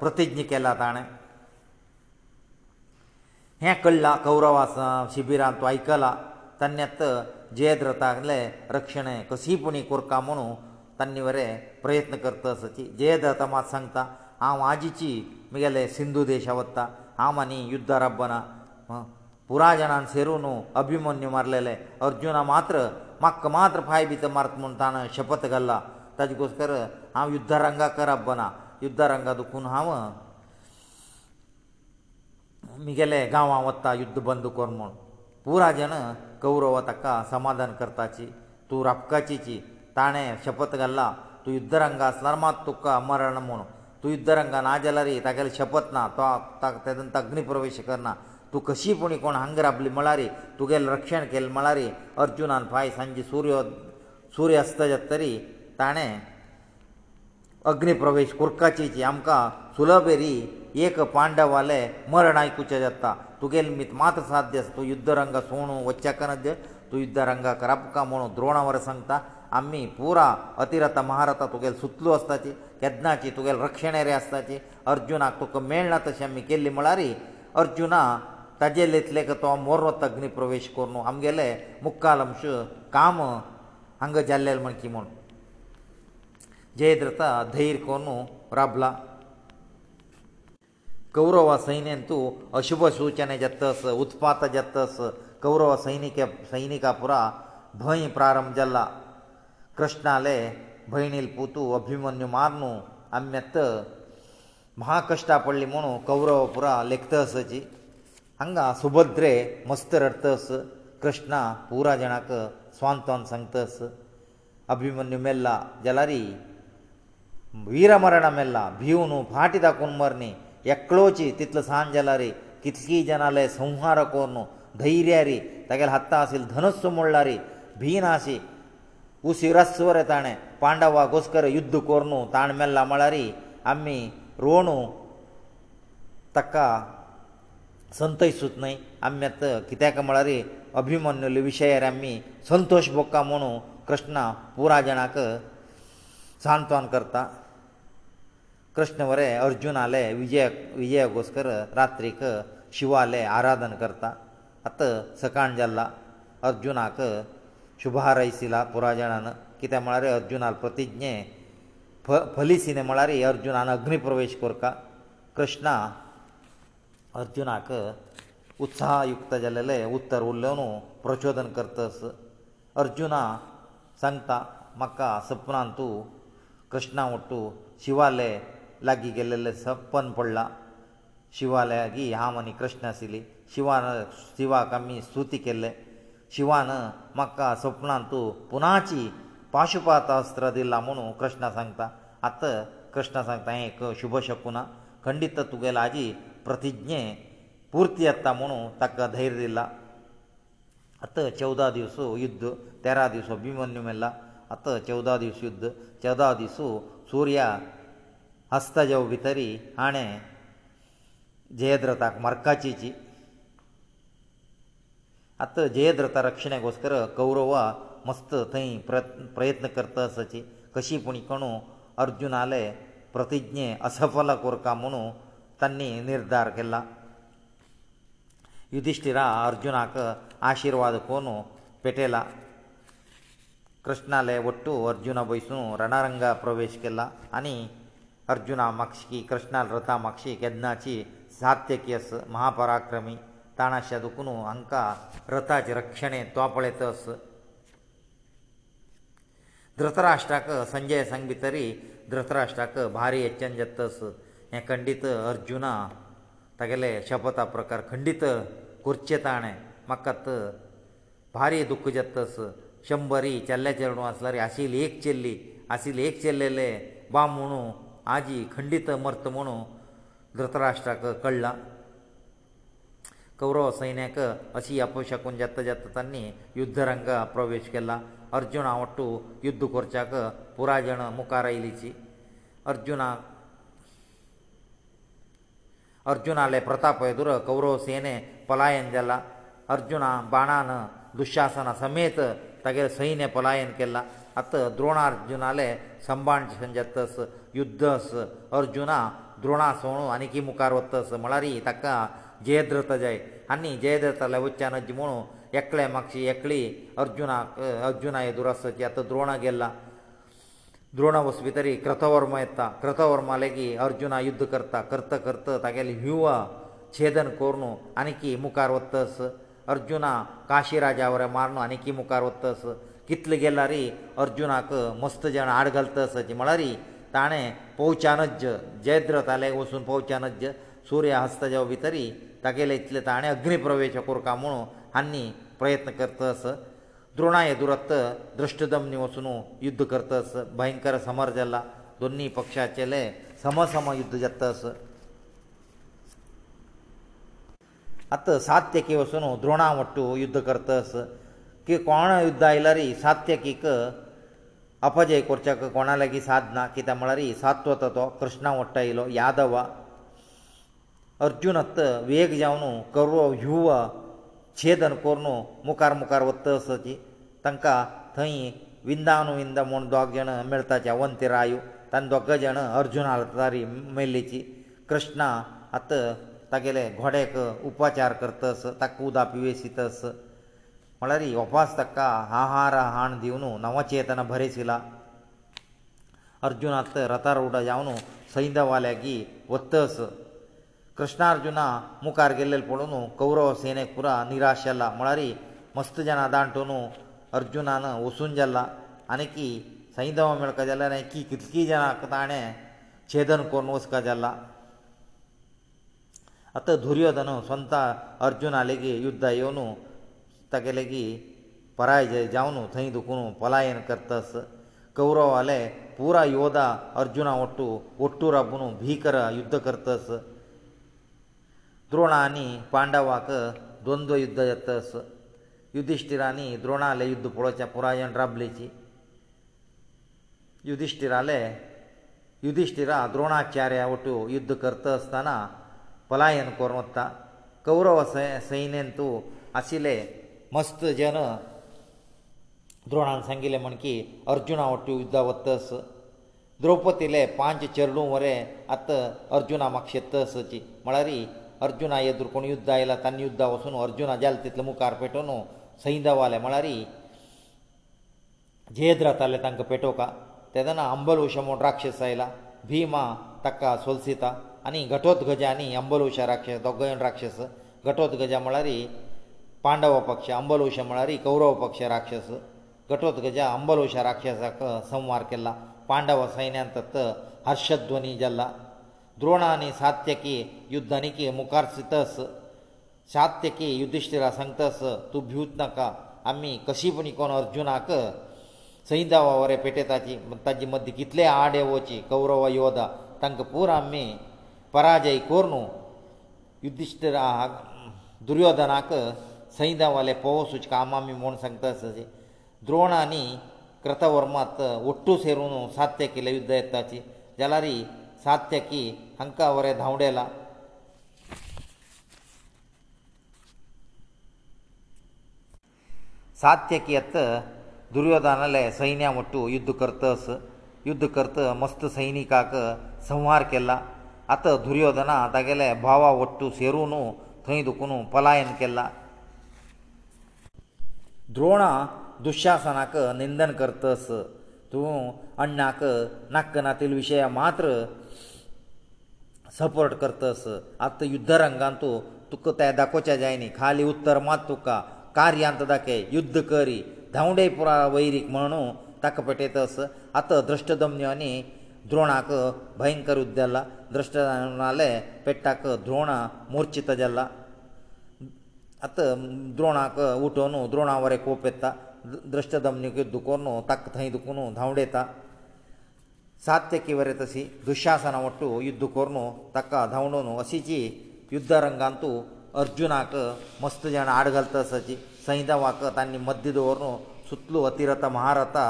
प्रतिज्ञ केला ताणें हें कळ्ळां कौरवास शिबिरांत आयकलां तन्यात जयद्रथाले रक्षण कसीपणी कोरता म्हणून तांणी वरें प्रयत्न करता सची जयद्रथ मात सांगता हांव आजीची म्हगेले सिंधू देशा वत्ता हांव आनी युद्ध राबना पुरायजनान सेरून अभिमन्यू मारलेले अर्जुना मात्र म्हाका मात्र पांय भितर मारत म्हूण ताणें शपथ घाल्ला ताजे घोसकर हांव युद्धारंगा करप बना युद्धारंगा दुखून हांव म्हगेले गांवां वता युद्ध बंद कर म्हूण पुरायजन कौरवा ताका समाधान करताची तूं रापकाचीची ताणें शपथ घाल्ला तूं युद्धरंगा आसल्यार मात तुका मरण म्हूण तूं युद्धरंगा ना जाल्यार तागेले शपथ ना तो ताका तेदन अग्नी प्रवेश करना तूं कशी पूण कोण हांगर आपली मळारी तुगेलें रक्षण केलें मळारी अर्जुनान फाय सांजे सूर्य सूर्य अस्त जातरी ताणें अग्निप्रवेश कुर्काची जी आमकां सुलभेरी एक पांडवाले मरण आयकुचें जाता तुगेलें मीत मात साध्य आसा तूं युध्द रंग सोणू वच्चेकन तूं युध्द रंगा करप का म्हणून द्रोणावर सांगता आमी पुरा अतिरथ महारथा तुगेले सुतलो आसताची केदनाची तुगेले रक्षणेरे आसताची अर्जुनाक तुका मेळना तशें आमी केल्ली म्हळ्यारी अर्जुना ताजे लेतलेक तो मोरो तग्नी प्रवेश कोर न्हू आमगेले मुक्काल अंश काम हांगा जाल्लेले म्हण की म्हूण जयद्रता धैर्य कोन राबला कौरवा सैन्यान तूं अशुभ सूचने जातस उत्पात जातस कौरव सैनिके सैनिका पुरा भंय प्रारंभ जाला कृष्णाले भयणील पुतू अभिमन्यू मारनू आम्यत म्हाकश्टा पडली म्हणू कौरव पुरा लेखतसची ಹಂಗಾ ಸುಭದ್ರೆ ಮಸ್ತರರ್ಥಸ್ ಕೃಷ್ಣ پورا ಜನಕ ಸ್ವಂತಾನ್ ಸಂಗತಸ್ अभिಮನ್ನೆ ಮಲ್ಲ ಜಲರಿ ವೀರಮರಣೆ ಮಲ್ಲ ಭಿಯونو ಪಾಟಿದಾ ಕುಮರ್ನಿ ಏಕ್ಲೋಚಿ ತಿತ್ಲ ಸಾಂಜಲರಿ कितಕಿ ಜನಲೆ ಸಂಹಾರ ಕೊರ್ನು ಧೈರ್ಯರಿ ತಕಲೆ ಹತ್ತಾಸಿಲ್ ಧನಸ್ಸು ಮೊಳ್ಳಾರಿ ಭೀನಾಸಿ ಉಸಿರಸ್ವರೇ ತಾಣೆ ಪಾಂಡವಗೋಸ್ಕರ ಯುದ್ಧ ಕೊರ್ನು ತಾಣೆ ಮಲ್ಲ ಅಮಳರಿ ಅಮ್ಮಿ ರೋಣು ತಕಕ संतय सुत न्हय आमी आतां कित्याक म्हळ्यार अभिमन्युले विशयार आमी संतोश भोगता म्हणू कृष्णा पुराय जाणाक सांत्वन करता कृष्ण बरे अर्जून आले विजय विजया घोस्कर रात्रीक शिवाले आराधन करता आतां सकाण जाल्ला अर्जुनाक शुभारयस दिला पुराय जाणान कित्याक म्हळ्यार अर्जुनाल प्रतिज्ञे फ फलिसीन म्हळ्यार अर्जुनान अग्नी प्रवेश करता कृष्णा अर्जुनाक उत्साहयुक्त जाल्लेले उत्तर उरले न्हू प्रचोदन करतस अर्जुना सांगता म्हाका सपनांत तूं कृष्णा वट्टू शिवाले लागीं गेल्लेले सपन पडला शिवालयागी हांव आनी कृष्ण आशिल्ली शिवान शिवाक आमी स्तुती केल्ले शिवान म्हाका सपनांत तूं पुनाची पाशुपात अस्त्र दिला म्हणून कृष्णा सांगता आतां कृष्णा सांगता हें शुभ शकुना खंडीत तुगेलो आजी प्रतिज्ञे पुर्ती येता म्हणून ताका धैर्य दिला आतां चवदा दीस युद्ध तेरा दीस अभिमन्यू मेल्ला आतां चवदा दीस युद्ध चवदा दीस सुर्या हस्तजव भितरी हाणें जयद्रथाक मरकाची जी आतां जयद्रथा रक्षणे घोस्कर कौरवा मस्त थंय प्रयत्न करता आसची कशी पूण कोणू अर्जून आले प्रतिज्ञे असफल कोरका म्हणून ತನ್ನಿ ನಿರ್ಧಾರ ಕೆಲ್ಲ ಯುಧಿಷ್ಠಿರ ಅರ್ಜುನಕ ಆಶೀರ್ವಾದ ಕೋನು ಪೆಟೇಲ ಕೃಷ್ಣಲೆ ಒಟ್ಟು ಅರ್ಜುನ ಬಯಸು ರಣರಂಗ ಪ್ರವೇಶ ಕೆಲ್ಲ ಅನಿ ಅರ್ಜುನ ಮಕ್ಷಿ ಕೃಷ್ಣಲ ರತ ಮಕ್ಷಿ ಕೆದ್ನಾಚಿ ಸಾತ್ಯಕಿಯಸ್ ಮಹಾಪರಾಕ್ರಮಿ ತಾಣಶದುಕುನು ಅಂಕ ರತಾಜ ರಕ್ಷಣೆ ತೋಪಳೆತಸ್ ಧೃತರಾಷ್ಟ್ರಕ ಸಂಜಯ ಸಂಗಿತರಿ ಧೃತರಾಷ್ಟ್ರಕ ಭಾರಿ ಎಚ್ಚಂಜತ್ತಸ್ हें खंडीत अर्जुना तागेले शपथा प्रकार खंडीत करचें ताणें म्हाका भारी दुख्ख जात तस शंबरी चल्ल्या चेडूं आसल्यार आशिल्ली एक चेल्ली आशिल्ली एक चेल्लेले बाम म्हुणू आजी खंडीत मर्त म्हुणू धृतराष्ट्राक कळ्ळां कौरव सैन्याक अशी अपशकून जाता जाता तांणी युध्दरंगा प्रवेश केला अर्जुना वट्टू युध्द करच्याक पुराय जाण मुखार आयलीची अर्जुनाक अर्जुनाले प्रताप येदुर कौरव सेने पलायन जाला अर्जुना बाणान दुशासना समेत तागेले सैन्य पलायन केला आत द्रोणार्जुनाले संभाण जातस युद्धस अर्जुना द्रोणा सोणू आनी की मुखार वतस म्हळ्यार ताका जयद्रथ जाय आनी जयद्रथाले वच्चान अज म्हणू एकले म्हापशी एकली अर्जुना अर्जुना येदुर आसा की आतां द्रोण गेला द्रोणा वसवितरी कृतवर्म येता कृतवर्मा लेगीत अर्जुना युध्द करता कर्त कर्त तागेले व्यूह छेदन कोरून आनीकी मुखार वतस अर्जुना काशी राजा वरें मारून आनीकी मुखार वतस कितले गेल्यार अर्जुनाक मस्त जेवण आड घालतस म्हळ्यार ताणें पौचानज्ज जयद्रथाले वचून पौचानज्ज सूर्य हस्त जेवा भितरी तागेले इतले ताणें अग्निप्रवेश करूं काय म्हणून हांणी प्रयत्न करतस द्रोणा येदुरत्त दृष्टदम्नी वचून युध्द करतस भयंकर समर जाला दोनी पक्षाचेले समसम युध्द जातस आत सात्यकी वचून द्रोणा वट्टू युध्द करतस की कोण युध्द आयल्यार सात्यकीक अपजय करच्याक कोणा लागी साध ना कित्याक म्हळ्यार सात्वत तो कृष्णा वट्ट आयलो यादव अर्जुनत वेग जावन कर्व ह्युव छेदन कोरून मुखार मुखार वत्त असोची तांकां थंय विंदावन विंद म्हूण दोग जाण मेळताचे अवंती रायो तांणी दोग जाण अर्जून हालतारी मेल्लीची कृष्णा आतां तागेले घोड्याक उपचार करतस ताका उदक पिवेसितस म्हळ्यार उपास ताका आहार हाण दिवन नवचेतन भरयशिला अर्जून आतां रथार उडो जावन सैंदवाल्यागी वतस कृष्णा अर्जुना मुखार गेल्ले पळोवन कौरव सेने पुरा निराश जाला म्हळ्यार मस्त जाणा दाणटून ಅರ್ಜುನನ ಒಸುಂಜಲ್ಲ ಅನಕಿ ಸೈಂದವ ಮಿಳಕ ಜಲ್ಲನ ಕಿ ಕಿ ಕಿ ಜನ ಕತಾನೆ ಚೇದನ ಕೊನ ಉಸ್ಕ ಜಲ್ಲ ಅತ ಧುರ್ಯದನ ಸಂತ ಅರ್ಜುನ ಅಲ್ಲಿಗೆ ಯುದ್ಧಾಯೋನು ತಗೆಲೇಗಿ ಪರಾಯ ಜಯ ಜಾವ್ನು ತೈದು ಕುನು ಪಲಾಯನ ಕರ್ತಸ ಕೌರವ್ ಆಲೆ پورا ಯೋಧ ಅರ್ಜುನ ಒಟ್ಟು ಒಟ್ಟುರ ಬನು ಭೀಕರ ಯುದ್ಧ ಕರ್ತಸ ದ್ರೋಣಾನಿ ಪಾಂಡವಾಕ ದೊಂದೆ ಯುದ್ಧಯತಸ युधिश्टिराने द्रोणाले युद्ध पळोवचें पुरायण राबलेची युधिश्टिराले युधिश्टिरा द्रोणाचार्या वटू युद्ध करता आसतना पलायन करूं वता कौरव सैन्यान तूं आशिल्ले मस्त जन द्रोणान सांगिल्लें म्हण की अर्जुना वटू युद्धा वतस द्रौपदीले पांच चरणू वरें आतां अर्जुना म्हाका शेतसची म्हळ्यार अर्जुना येदूर कोण युद्ध आयला तांणी युद्धा वचून अर्जुना जाल तितलो मुखार पेटोवन संहिता वाले म्हळ्यार जेद रावताले तांकां पेटोवपाक तेदना अंबलवशा म्हूण राक्षस आयला भिमा ताका सोलसिता आनी घटोत्गजा आनी अंबलवशा राक्षस दोगोय राक्षस घटोत्गजा म्हळ्यार पांडव पक्ष अंबलवशा म्हळ्यार कौरव पक्ष राक्षस घटोत्गजा अंबलवशा राक्षसाक संवार केला पांडव सैन्यांत हर्षध्वनी जाल्ला द्रोणानी सात्यकी युद्धानिकी मुखार सितस सात्यकी युधिष्ठिरा सांगतास तूं भिवत नाका आमी कशी पूण कोण अर्जुनाक सैदा वावरे पेटे ताची ताजी मद्दी कितले आडे वची कौरव योदा तांकां पुरो आमी पराजय कोर न्हू युधिश्टिरा दुर्योधनाक सैदा वाले पोवसूच काम आमी म्हूण सांगतास द्रोणानी कृतवर्मात ओट्टू सेरून सात्य केले युध्द येताची जाल्यार सात्यकी हांकां वरें धांवडेला ಸಾಧ್ಯಕ್ಕೆ ಎತ್ತ ದುರ್ಯೋಧನಲೆ ಸೈನ್ಯ ಒಟ್ಟು ಯುದ್ಧ ಕರ್ತಸ ಯುದ್ಧ ಕರ್ತ ಮಸ್ತ ಸೈನಿಕಾಕ ಸಂಹಾರ ಕೆಲ್ಲ ಆತ ದುರ್ಯೋಧನ ತಗೆಲೆ ಭಾವ ಒಟ್ಟು ಸೇರೂನು ಥೈ ದುಕುನು ಪಲಾಯನ ಕೆಲ್ಲ ದ್ರೋಣ ದುಶ್ಯಾಸನಕ ನಿಂದನ ಕರ್ತಸ ತೂ ಅಣ್ಣಾಕ ನಕ್ಕ ನಾತಿಲ್ ವಿಷಯ ಮಾತ್ರ ಸಪೋರ್ಟ್ ಕರ್ತಸ ಆತ ಯುದ್ಧ ರಂಗಾಂತು ತುಕ ತೆ ದಕೋಚ ಜಾಯನಿ ಖಾಲಿ ಉತ್ತರ ಮಾತ್ ತುಕ कार्यांत दाखय युध्द करी धांवडे पुरा वैरीक म्हणू ताका पेटयतस आतां द्रश्टदम्यांनी द्रोणाक भयंकर उद्देला द्रश्टदम्याले पेट्टाक द्रोण मुर्चित जाला आतां द्रोणाक उठोवन द्रोणा वरें कोप येता द्रश्टदम्यक दुखोन ताका थंय दुखोन धांवडयता सात्यकी वरें तशी दुशासन वट्टू युध्द करून ताका धांवडोन अशी जी युध्दरंगांतू अर्जुनाक मस्त जाणां आड घालता तसाची संहिता वाकत आनी मध्य दवरून सुतलो अतिरथ महारथा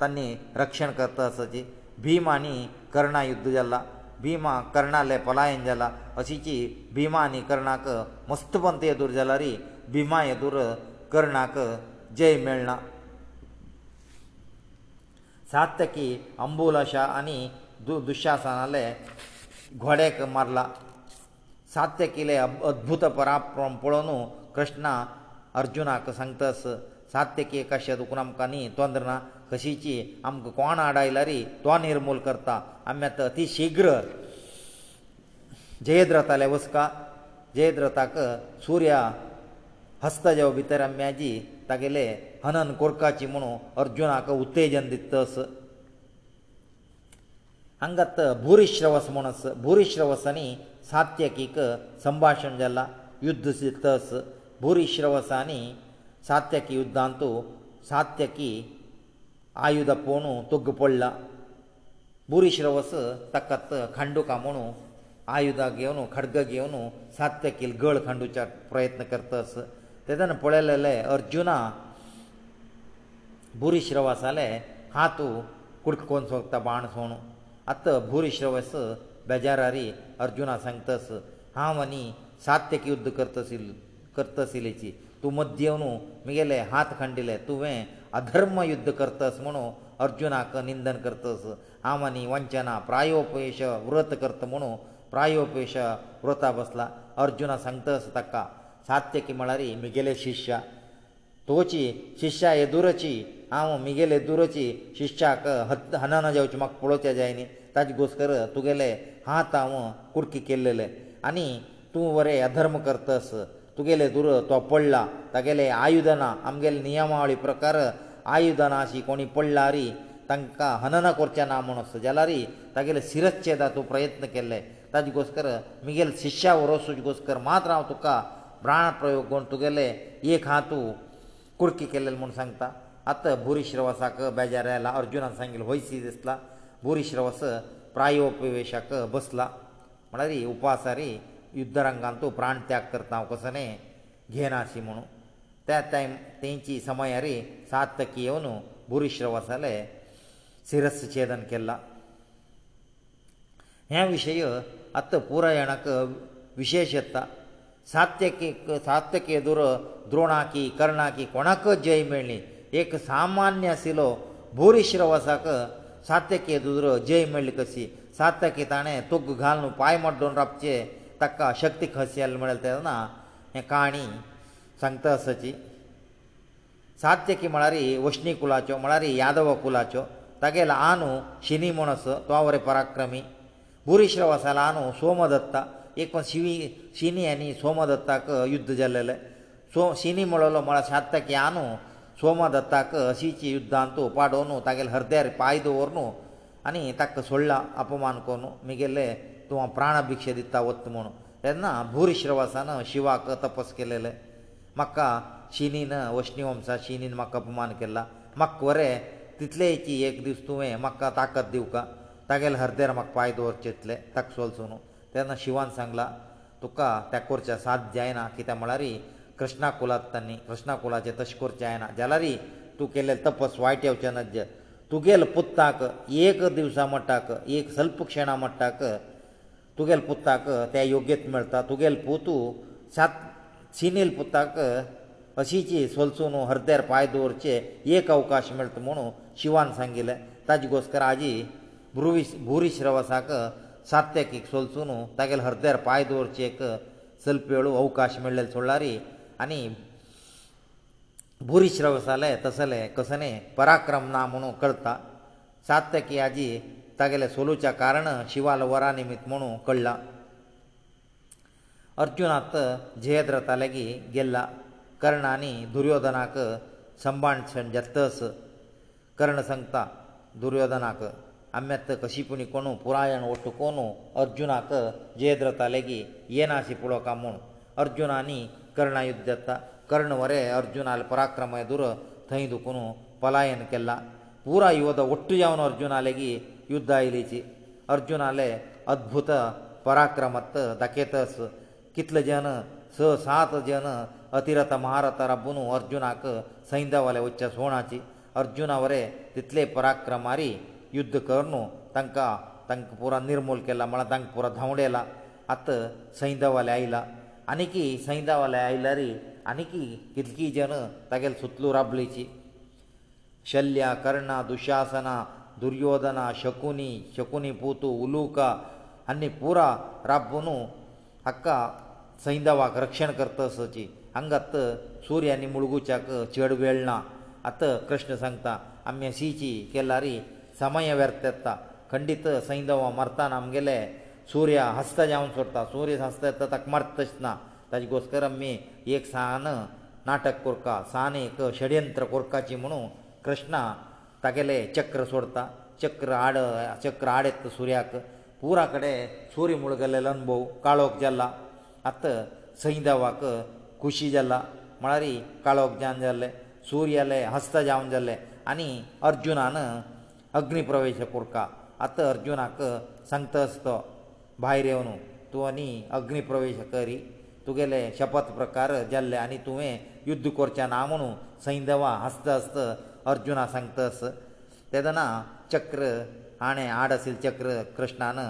तांणी रक्षण करता आसाची भीम आनी कर्णा युध्द जाला भिमा कर्णाले पलायन जाला अशीची भिमा आनी कर्णाक मस्तपंत येदूर जाला रे भिमा येदूर कर्णाक जय मेळना सातकी अंबुलाशा आनी दु दुशासनाले घोड्याक मारला सात्यकीले अद्भुत पराक्रम पळोवन कृष्णा अर्जुनाक सांगतास सात्यकी एकाशें दुखून आमकां न्ही तोंद्र ना कशीची आमकां कोण आड आयला रे तो निर्मूल करता आमी आतां अती शिग्र जयद्रथाले वसका जयद्रथाक सुर्या हस्तजव भितर आम्याजी तागेले हनन कोरकाची म्हणू अर्जुनाक उत्तेजन दितस हांगात भुरीश्रवस म्हूण आस भुरीश्रवसांनी सात्यकीक संभाशण जाला युध्द दितस భూరిశ్రవసాని సాత్యకి యుద్ధాంతు సాత్యకి ఆయుధ పోను తొగ్గు పొళ్ళ భూరిశ్రవస తక్కత్ ఖండు కమును ఆయుధ గేవును ఖడ్గ గేవును సాత్యకి గళ్ ఖండుచ ప్రయత్న కర్తస్ తెదన పొళలలే అర్జున భూరిశ్రవసలే హాతు కుడుకొన్ సోక్త బాణ సోను అత్త భూరిశ్రవస బెజారారి అర్జున సంగతస్ హావని సాత్యకి యుద్ధ కర్తస్ ఇల్లు करता आशिल्लीची तूं मध्य न्हू म्हगेले हात खंडिले तुवें अधर्म युध्द करतास म्हणू अर्जुनाक निंदन करतास हांव आनी वंचना प्रायोपयश व्रत करता म्हणू प्रायोपयश व्रता बसला अर्जुना सांगतास ताका सात्यकी म्हळ्यार म्हगेले शिश्या तुवची शिश्या येदुरची हांव म्हगेले येदुरची शिश्याक हनन जेवचें म्हाका पळोवचें जाय न्ही ताजे घोसकर तुगेले हात हांव कुडकी केल्लेले आनी तूं बरें अधर्म करतास तुगेले दुर तो पडला तागेले आयुधां ना आमगेले नियमावळी प्रकार आयुधां ना अशी कोणी पडला री तांकां हननां करचें ना म्हूण जाल्यार तागेले सिरच्छेदा तूं प्रयत्न केल्ले ताजे घोस्कर मुगेले शिश्या वरसूच घोस्कर मात्र हांव तुका प्राण प्रयोग करून तुगेले एक हा तूं कुडकी केल्लेलें म्हूण सांगता आतां भुरीश्रवासाक बेजार आयला अर्जुनान सांगिल्लें वयसी दिसला भुरीश्रवास प्रायोपवेशाक बसला म्हळ्यार उपासारी ಯುದ್ಧ ರಂಗ ಅಂತು ಪ್ರಾಂತ್ಯಾಕ್ತರ ತಾಕಸನೆ ಗೆನಸಿ ಮನೋ ತ್ಯಾ ಟೈಮ್ ತೇಂಜಿ ಸಮಯ ಯಾರಿ ಸಾತ್ತಕಿಯವನು ಬುರಿಶ್ರವಸಲೆ शिरಸ್ ಛೇದನಕೆಲ್ಲ ಈ ವಿಷಯ ಅತ್ತ پورا ಎನಕ ವಿಶೇಷತೆ ಸಾತ್ತಕಿಗೆ ಸಾತ್ತಕಿಯ ದೊರ ದ್ರೋಣಾಕಿ ಕರ್ಣಾಕಿ ಕೊಣಕ ಜಯ ಮೇಳ್ಲಿ ಏಕ ಸಾಮಾನ್ಯ ಸಿಲೋ ಬುರಿಶ್ರವಸಕ ಸಾತ್ತಕಿಯ ದೊರ ಜಯ ಮೇಳ್ಲಿ ಕಸಿ ಸಾತ್ತಕಿ ತಾನೆ ತುಗ್ ಗालನು ಪಾಯ ಮಡ್ದೋನರಪ್ チェ ताका अशक्ती खसेल म्हळ्यार तेन्ना हे काणी सांगता आसाची सात्यकी म्हळ्यार वशणी कुलाच्यो म्हळ्यार यादव कुलाच्यो तागेलो आनू शिनी म्हूण आसा त्वावरे पराक्रमी भुरीश्रव आसा आनू सोमदत्त एकूण शिवी शिनी आनी सोमदत्ताक युध्द जाल्लेले सो शिनी म्हणलो म्हळ्यार सात्यकी आनू सोमदत्ताक अशीची युध्दांतू पाडोनू तागेले हरद्यार पांय दवरनू आनी ताका सोडला अपमान करून मुगेले तूं हांव प्राण भिक्षा दिता वत म्हूण तेन्ना भूरश्रवासान शिवाक तपस केलेले म्हाका शिनीन वशनी वंशा शिनीन म्हाका अपमान केला म्हाका वरें तितलेची एक दीस तुवें म्हाका ताकत दिवका तागेले हरदेर म्हाका पांय दवरचेतले ताका सोलसून तेन्ना शिवान सांगला तुका त्या कोरचें साद जायना कित्याक म्हळ्यार कृष्णा कुलांत तांणी कृष्णा कुलाचें तशें करचें जायना जाल्यार तूं केल्लें तपस वायट येवचें नज तुगेले पुत्ताक एक दिवसा मोडटाक एक सल्प क्षणां मोडटाक तुगेल पुताक ते योग्यत मेळटा तुगेल पोतू सात सिनेल पुताक अशीची सोलसून हरद्यार पांय दवरचे एक अवकाश मेळटा म्हुणू शिवान सांगिल्लें ताजे घोस्कर आजी भ्रुवी भुरीश्रवासाक सात्यकीक सोलसून तागेले हरद्यार पांय दवरचेक सलपेळू अवकाश मेळ्ळेले सोडलारी आनी भुरीश्रवासाले तसले कसले पराक्रम ना म्हुणू कळटा सात्यकी आजी तागेले सोलूच्या कारण शिवाल वरा निमित म्हणू कळ्ळां अर्जुनात जयद रथा लेगीत गेल्ला कर्णानी दुर्योधनाक संभाणसण जत्तस कर्ण सांगता दुर्योधनाक आम्यात कशी पुणी कोणू पुरायण ओट्ट कोणू अर्जुनाक जयद रथा लेगीत येनाशी पळोवका म्हूण अर्जुनानी कर्णा युद्ध जाता कर्ण वरें अर्जुनाल पराक्रमय दुर थंय दुखून पलायन केला पुराय योद ओट्ट जावन अर्जुना लेगीत युद्धां आयलीची अर्जून आले अद्भुत पराक्रमत दाखयतस कितले जन स सात जन अतिरथ महारथ राबून अर्जुनाक सैंदवाले वच्चे सोणाची अर्जुना वरे तितले पराक्रमारी युद्ध करून तांकां तांकां पुरो निर्मूल केला म्हळ्यार तांकां पुरो धांवडेला आत सैंदवाले आयला आनीकी सैंदवाले आयल्यार आनीकी कितकी जन तागेले सुतलू राबलीची शल्या कर्णा दुशासना ದುರ್ಯೋಧನ ಶಕುನಿ ಶಕುನಿ ಪೂತ ಉಲುಕ ಅನ್ನಿ پورا ರಬ್ಬನು ಅಕ್ಕ ಸೈಂದವ ವ ರಕ್ಷಣkertaseji ಅಂಗತ್ತ ಸೂರ್ಯನಿ ಮುಳುಗೂಚಾಕ ಚೇಡವೇಳ್ನಾ ಅತ ಕೃಷ್ಣ ಸಂಕತ ಅಮ್ಮಸಿಚಿ ಕೆಲಾರಿ ಸಮಯ ವರ್ತತ್ತಾ ಖಂಡಿತ ಸೈಂದವ ಮರ್ತಾ ನಮಗೆಲೆ ಸೂರ್ಯ ಹಸ್ತ ಜಾಯನ್ sortsಾ ಸೂರ್ಯ ಹಸ್ತಯ ತಕ ಮರ್ತಿಸನಾ ತಾಜಿ ಗೋಸ್ಕರ ಅಮ್ಮಿ ಏಕ್ ಸಾನ ನಾಟಕ ಕುರ್ಕಾ ಸಾನೆ ಏಕ್ ಷಡ್ಯಂತ್ರ ಕುರ್ಕಾಚಿ ಮನೋ ಕೃಷ್ಣಾ ತಗಲೇ ಚಕ್ರ ಸೋರ್ತ ಚಕ್ರ ಆಡ ಚಕ್ರ ಆಡೆತ್ತ ಸೂರ್ಯಕ ಪೂರಾ ಕಡೆ ಸೂರ್ಯ ಮುಳುಗಲ್ಲ ಅನುಭವ ಕಾಳೋಕ್ ಜಲ್ಲ ಅತ್ತ ಸೈಂದವಾಕ ಖುಷಿ ಜಲ್ಲ ಮಳರಿ ಕಾಳೋಕ್ ಜಾನ್ ಜಲ್ಲ ಸೂರ್ಯಲೆ ಹಸ್ತ ಜಾವನ್ ಜಲ್ಲ ಅನಿ ಅರ್ಜುನಾನ ಅಗ್ನಿ ಪ್ರವೇಶ ಕೊರ್ಕ ಅತ್ತ ಅರ್ಜುನಾಕ ಸಂತಸ್ತ ಬಾಹಿರೇವನು ತು ಅನಿ ಅಗ್ನಿ ಪ್ರವೇಶ ಕರಿ ತುಗೆಲೆ ಶಪಥ ಪ್ರಕಾರ ಜಲ್ಲ ಅನಿ ತುವೆ ಯುದ್ಧ ಕೊರ್ಚ ನಾಮನು ಸೈಂದವ ಹಸ್ತ ಹಸ್ತ ಅರ್ಜುನ ಸಂಕ್ತಸ್ ತದನ ಚಕ್ರ ಆಣೆ ಆಡ ಸಿ ល ಚಕ್ರ ಕೃಷ್ಣನ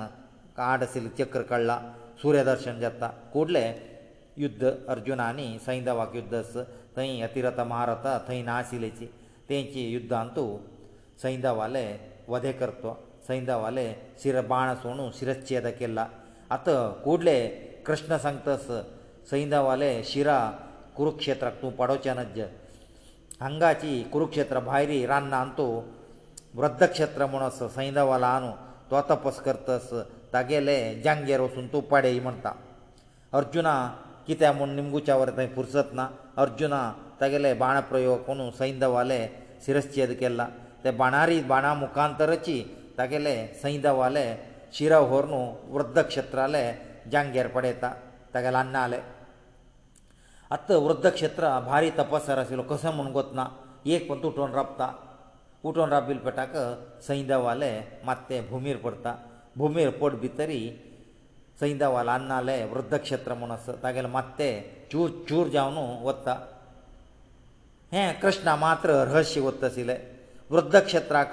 ಕಾಡ ಸಿ ល ಚಕ್ರ ಕಳ್ಳ ಸೂರ್ಯದರ್ಶನ ಜತ್ತ ಕೂಡ್ಲೇ ಯುದ್ಧ ಅರ್ಜುನಾನಿ ಸೈಂದವಾ ಯುದ್ಧಸ್ ತೈ ಅತಿರತ ಮಹರತ ತೈ ನಾಸಿ ಲೈಚೆ ತೇಂಚೆ ಯುದ್ಧಾಂತು ಸೈಂದವಾಲೆ ವದೇಕರ್ತೋ ಸೈಂದವಾಲೆ ಶಿರಬಾಣ ಸೋಣು शिरಚ್ಛೇದಕೆಲ್ಲ ಅತ ಕೂಡ್ಲೇ ಕೃಷ್ಣ ಸಂಕ್ತಸ್ ಸೈಂದವಾಲೆ ಶಿರ ಕುರುಕ್ಷೇತ್ರ ರಕ್ತನು ಪಾಡೋಚನಜ್ಜ हांगाची कुरुक्षेत्रा भायरी रान्नान तूं वृद्धक्षेत्र म्हूण आस सैंदवाला न्हू तो तपस करतस तागेले जांगेर वचून तूं पाडेय म्हणटा अर्जुना कित्या म्हूण निमगुच्या वर थंय फुर्सत ना अर्जुना तागेले बाण प्रयोग म्हणून सैंदवाले शिरश्छेद केला ते बाणारी बाणा मुखांतरची तागेले सैंदवाले शिरव व्हर न्हू वृद्धक्षेत्राले जांगेर पडयता तागेले अन्नाले आतां वृद्धक्षेत्रां भारी तपासार आशिल्लो कसो म्हूण वतना एक पंत उठोवन राबता उठोवन राबिल्ले पेटाक संहिदावाले मात ते भुमीर पडटा भुमीर पड भितरी संहिदावाल अन्नाले वृद्धक्षेत्र म्हूण आसा तागेले मात ते चूर चूर जावन वता हें कृष्णा मात्र रहस्य वत आशिल्ले वृद्धक्षेत्राक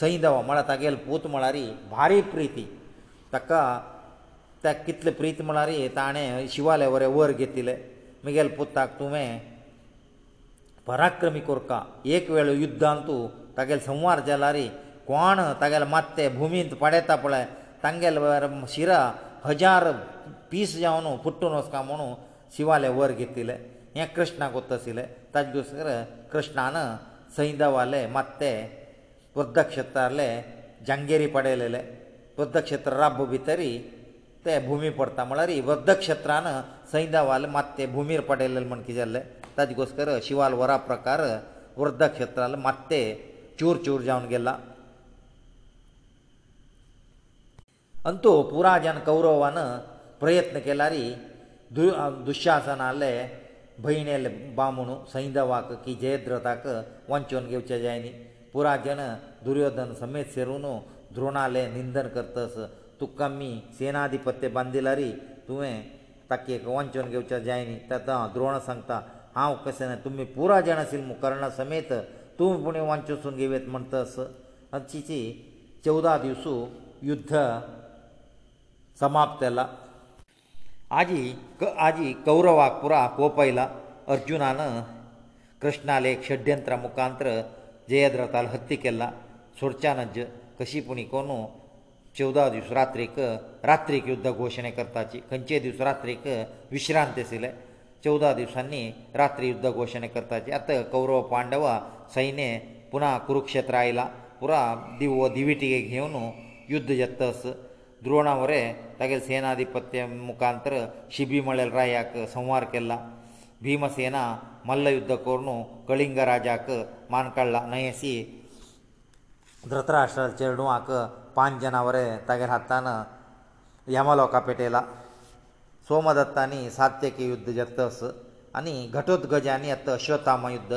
संहिदाव म्हळ्यार तागेले पूत म्हळ्यारी भारी प्रिती ताका ताका कितले प्रीत म्हळ्यार ताणें शिवाले वरें वर घेतिल्लें मिगेल पुताक तुवें पराक्रमी कोरका एक वेळ युद्धांतू तागेल संवार जालारी कोण तागेलें मात्ते भुमींत पाडेता पळय तांगेल शिरा हजार पीस जावन फुट्टून वचका म्हणू शिवाले वर घेतिल्ले हें कृष्णाक उत्त आशिल्लें ताजे दुसरे कृष्णान सैदवाले मात्ते वृद्धक्षेत्रारले जांगेरी पडयलेले वृद्धक्षेत्र राब भितरी ते भुमी पडटा म्हळ्यार वृद्ध क्षेत्रान सैंदवाल मात ते भुमीर पडयले म्हण कितें जाल्ले ताजे गोस्कर शिवाल वरा प्रकार वृद्ध क्षेत्रान मात ते चूर चूर जावन गेला अंतु पुराजन कौरवान प्रयत्न केल्यार दु दुशासनाले भयणेले बामूण सैंदवाक की जयद्रथाक वंचून घेवचे जायनी पुराजन दुर्योधन समेत सेरून द्रोणाले निंदन करतस तुका आमी सेनाधिपत्य बांदिला रे तुवें ताका एक वंचन घेवचें जाय न्ही तेदा द्रोण सांगता हांव कशें ना तुमी पुरा जाण आशिल्लो मुखारणा समेत तुमी पुणे वंचसून घेवयात म्हणटस तिची चवदा दिवसो युध्द समाप्त जाला आजी क आजी कौरवाक पुरा कोप आयला अर्जुनान कृष्णाले षड्यंत्रा मुखांत्र जयद्रताल हत्ती केला सोडच्या नज कशी पुणी कोणू चौदा दीस रात्रीक रात्रीक युध्द घोशणे करताची खंयचे दीस रात्रीक विश्रांत आशिल्ले चौदा दिसांनी रात्री युध्द घोशणे करताची आतां कौरव पांडवा सैन्य पुना कुरुक्षेत्र आयला पुरा दिव दिवीटीक घेवन युध्द जत्तस द्रोणा वरें तागेले सेनाधिपत्य मुखांतर शिबी मळेल रायाक संवार केला भिमसेना मल्ल युध्द करून कळिंग राजाक मान काडला न्हय अशी धृतराष्ट्र चेडवाक पांच जनावरां तागेर हातान यमलोका पेटयला सोमदत्तांनी सात्यकी युध्द जेतस आनी घटोत्गजांनी येत अश्वतामा युध्द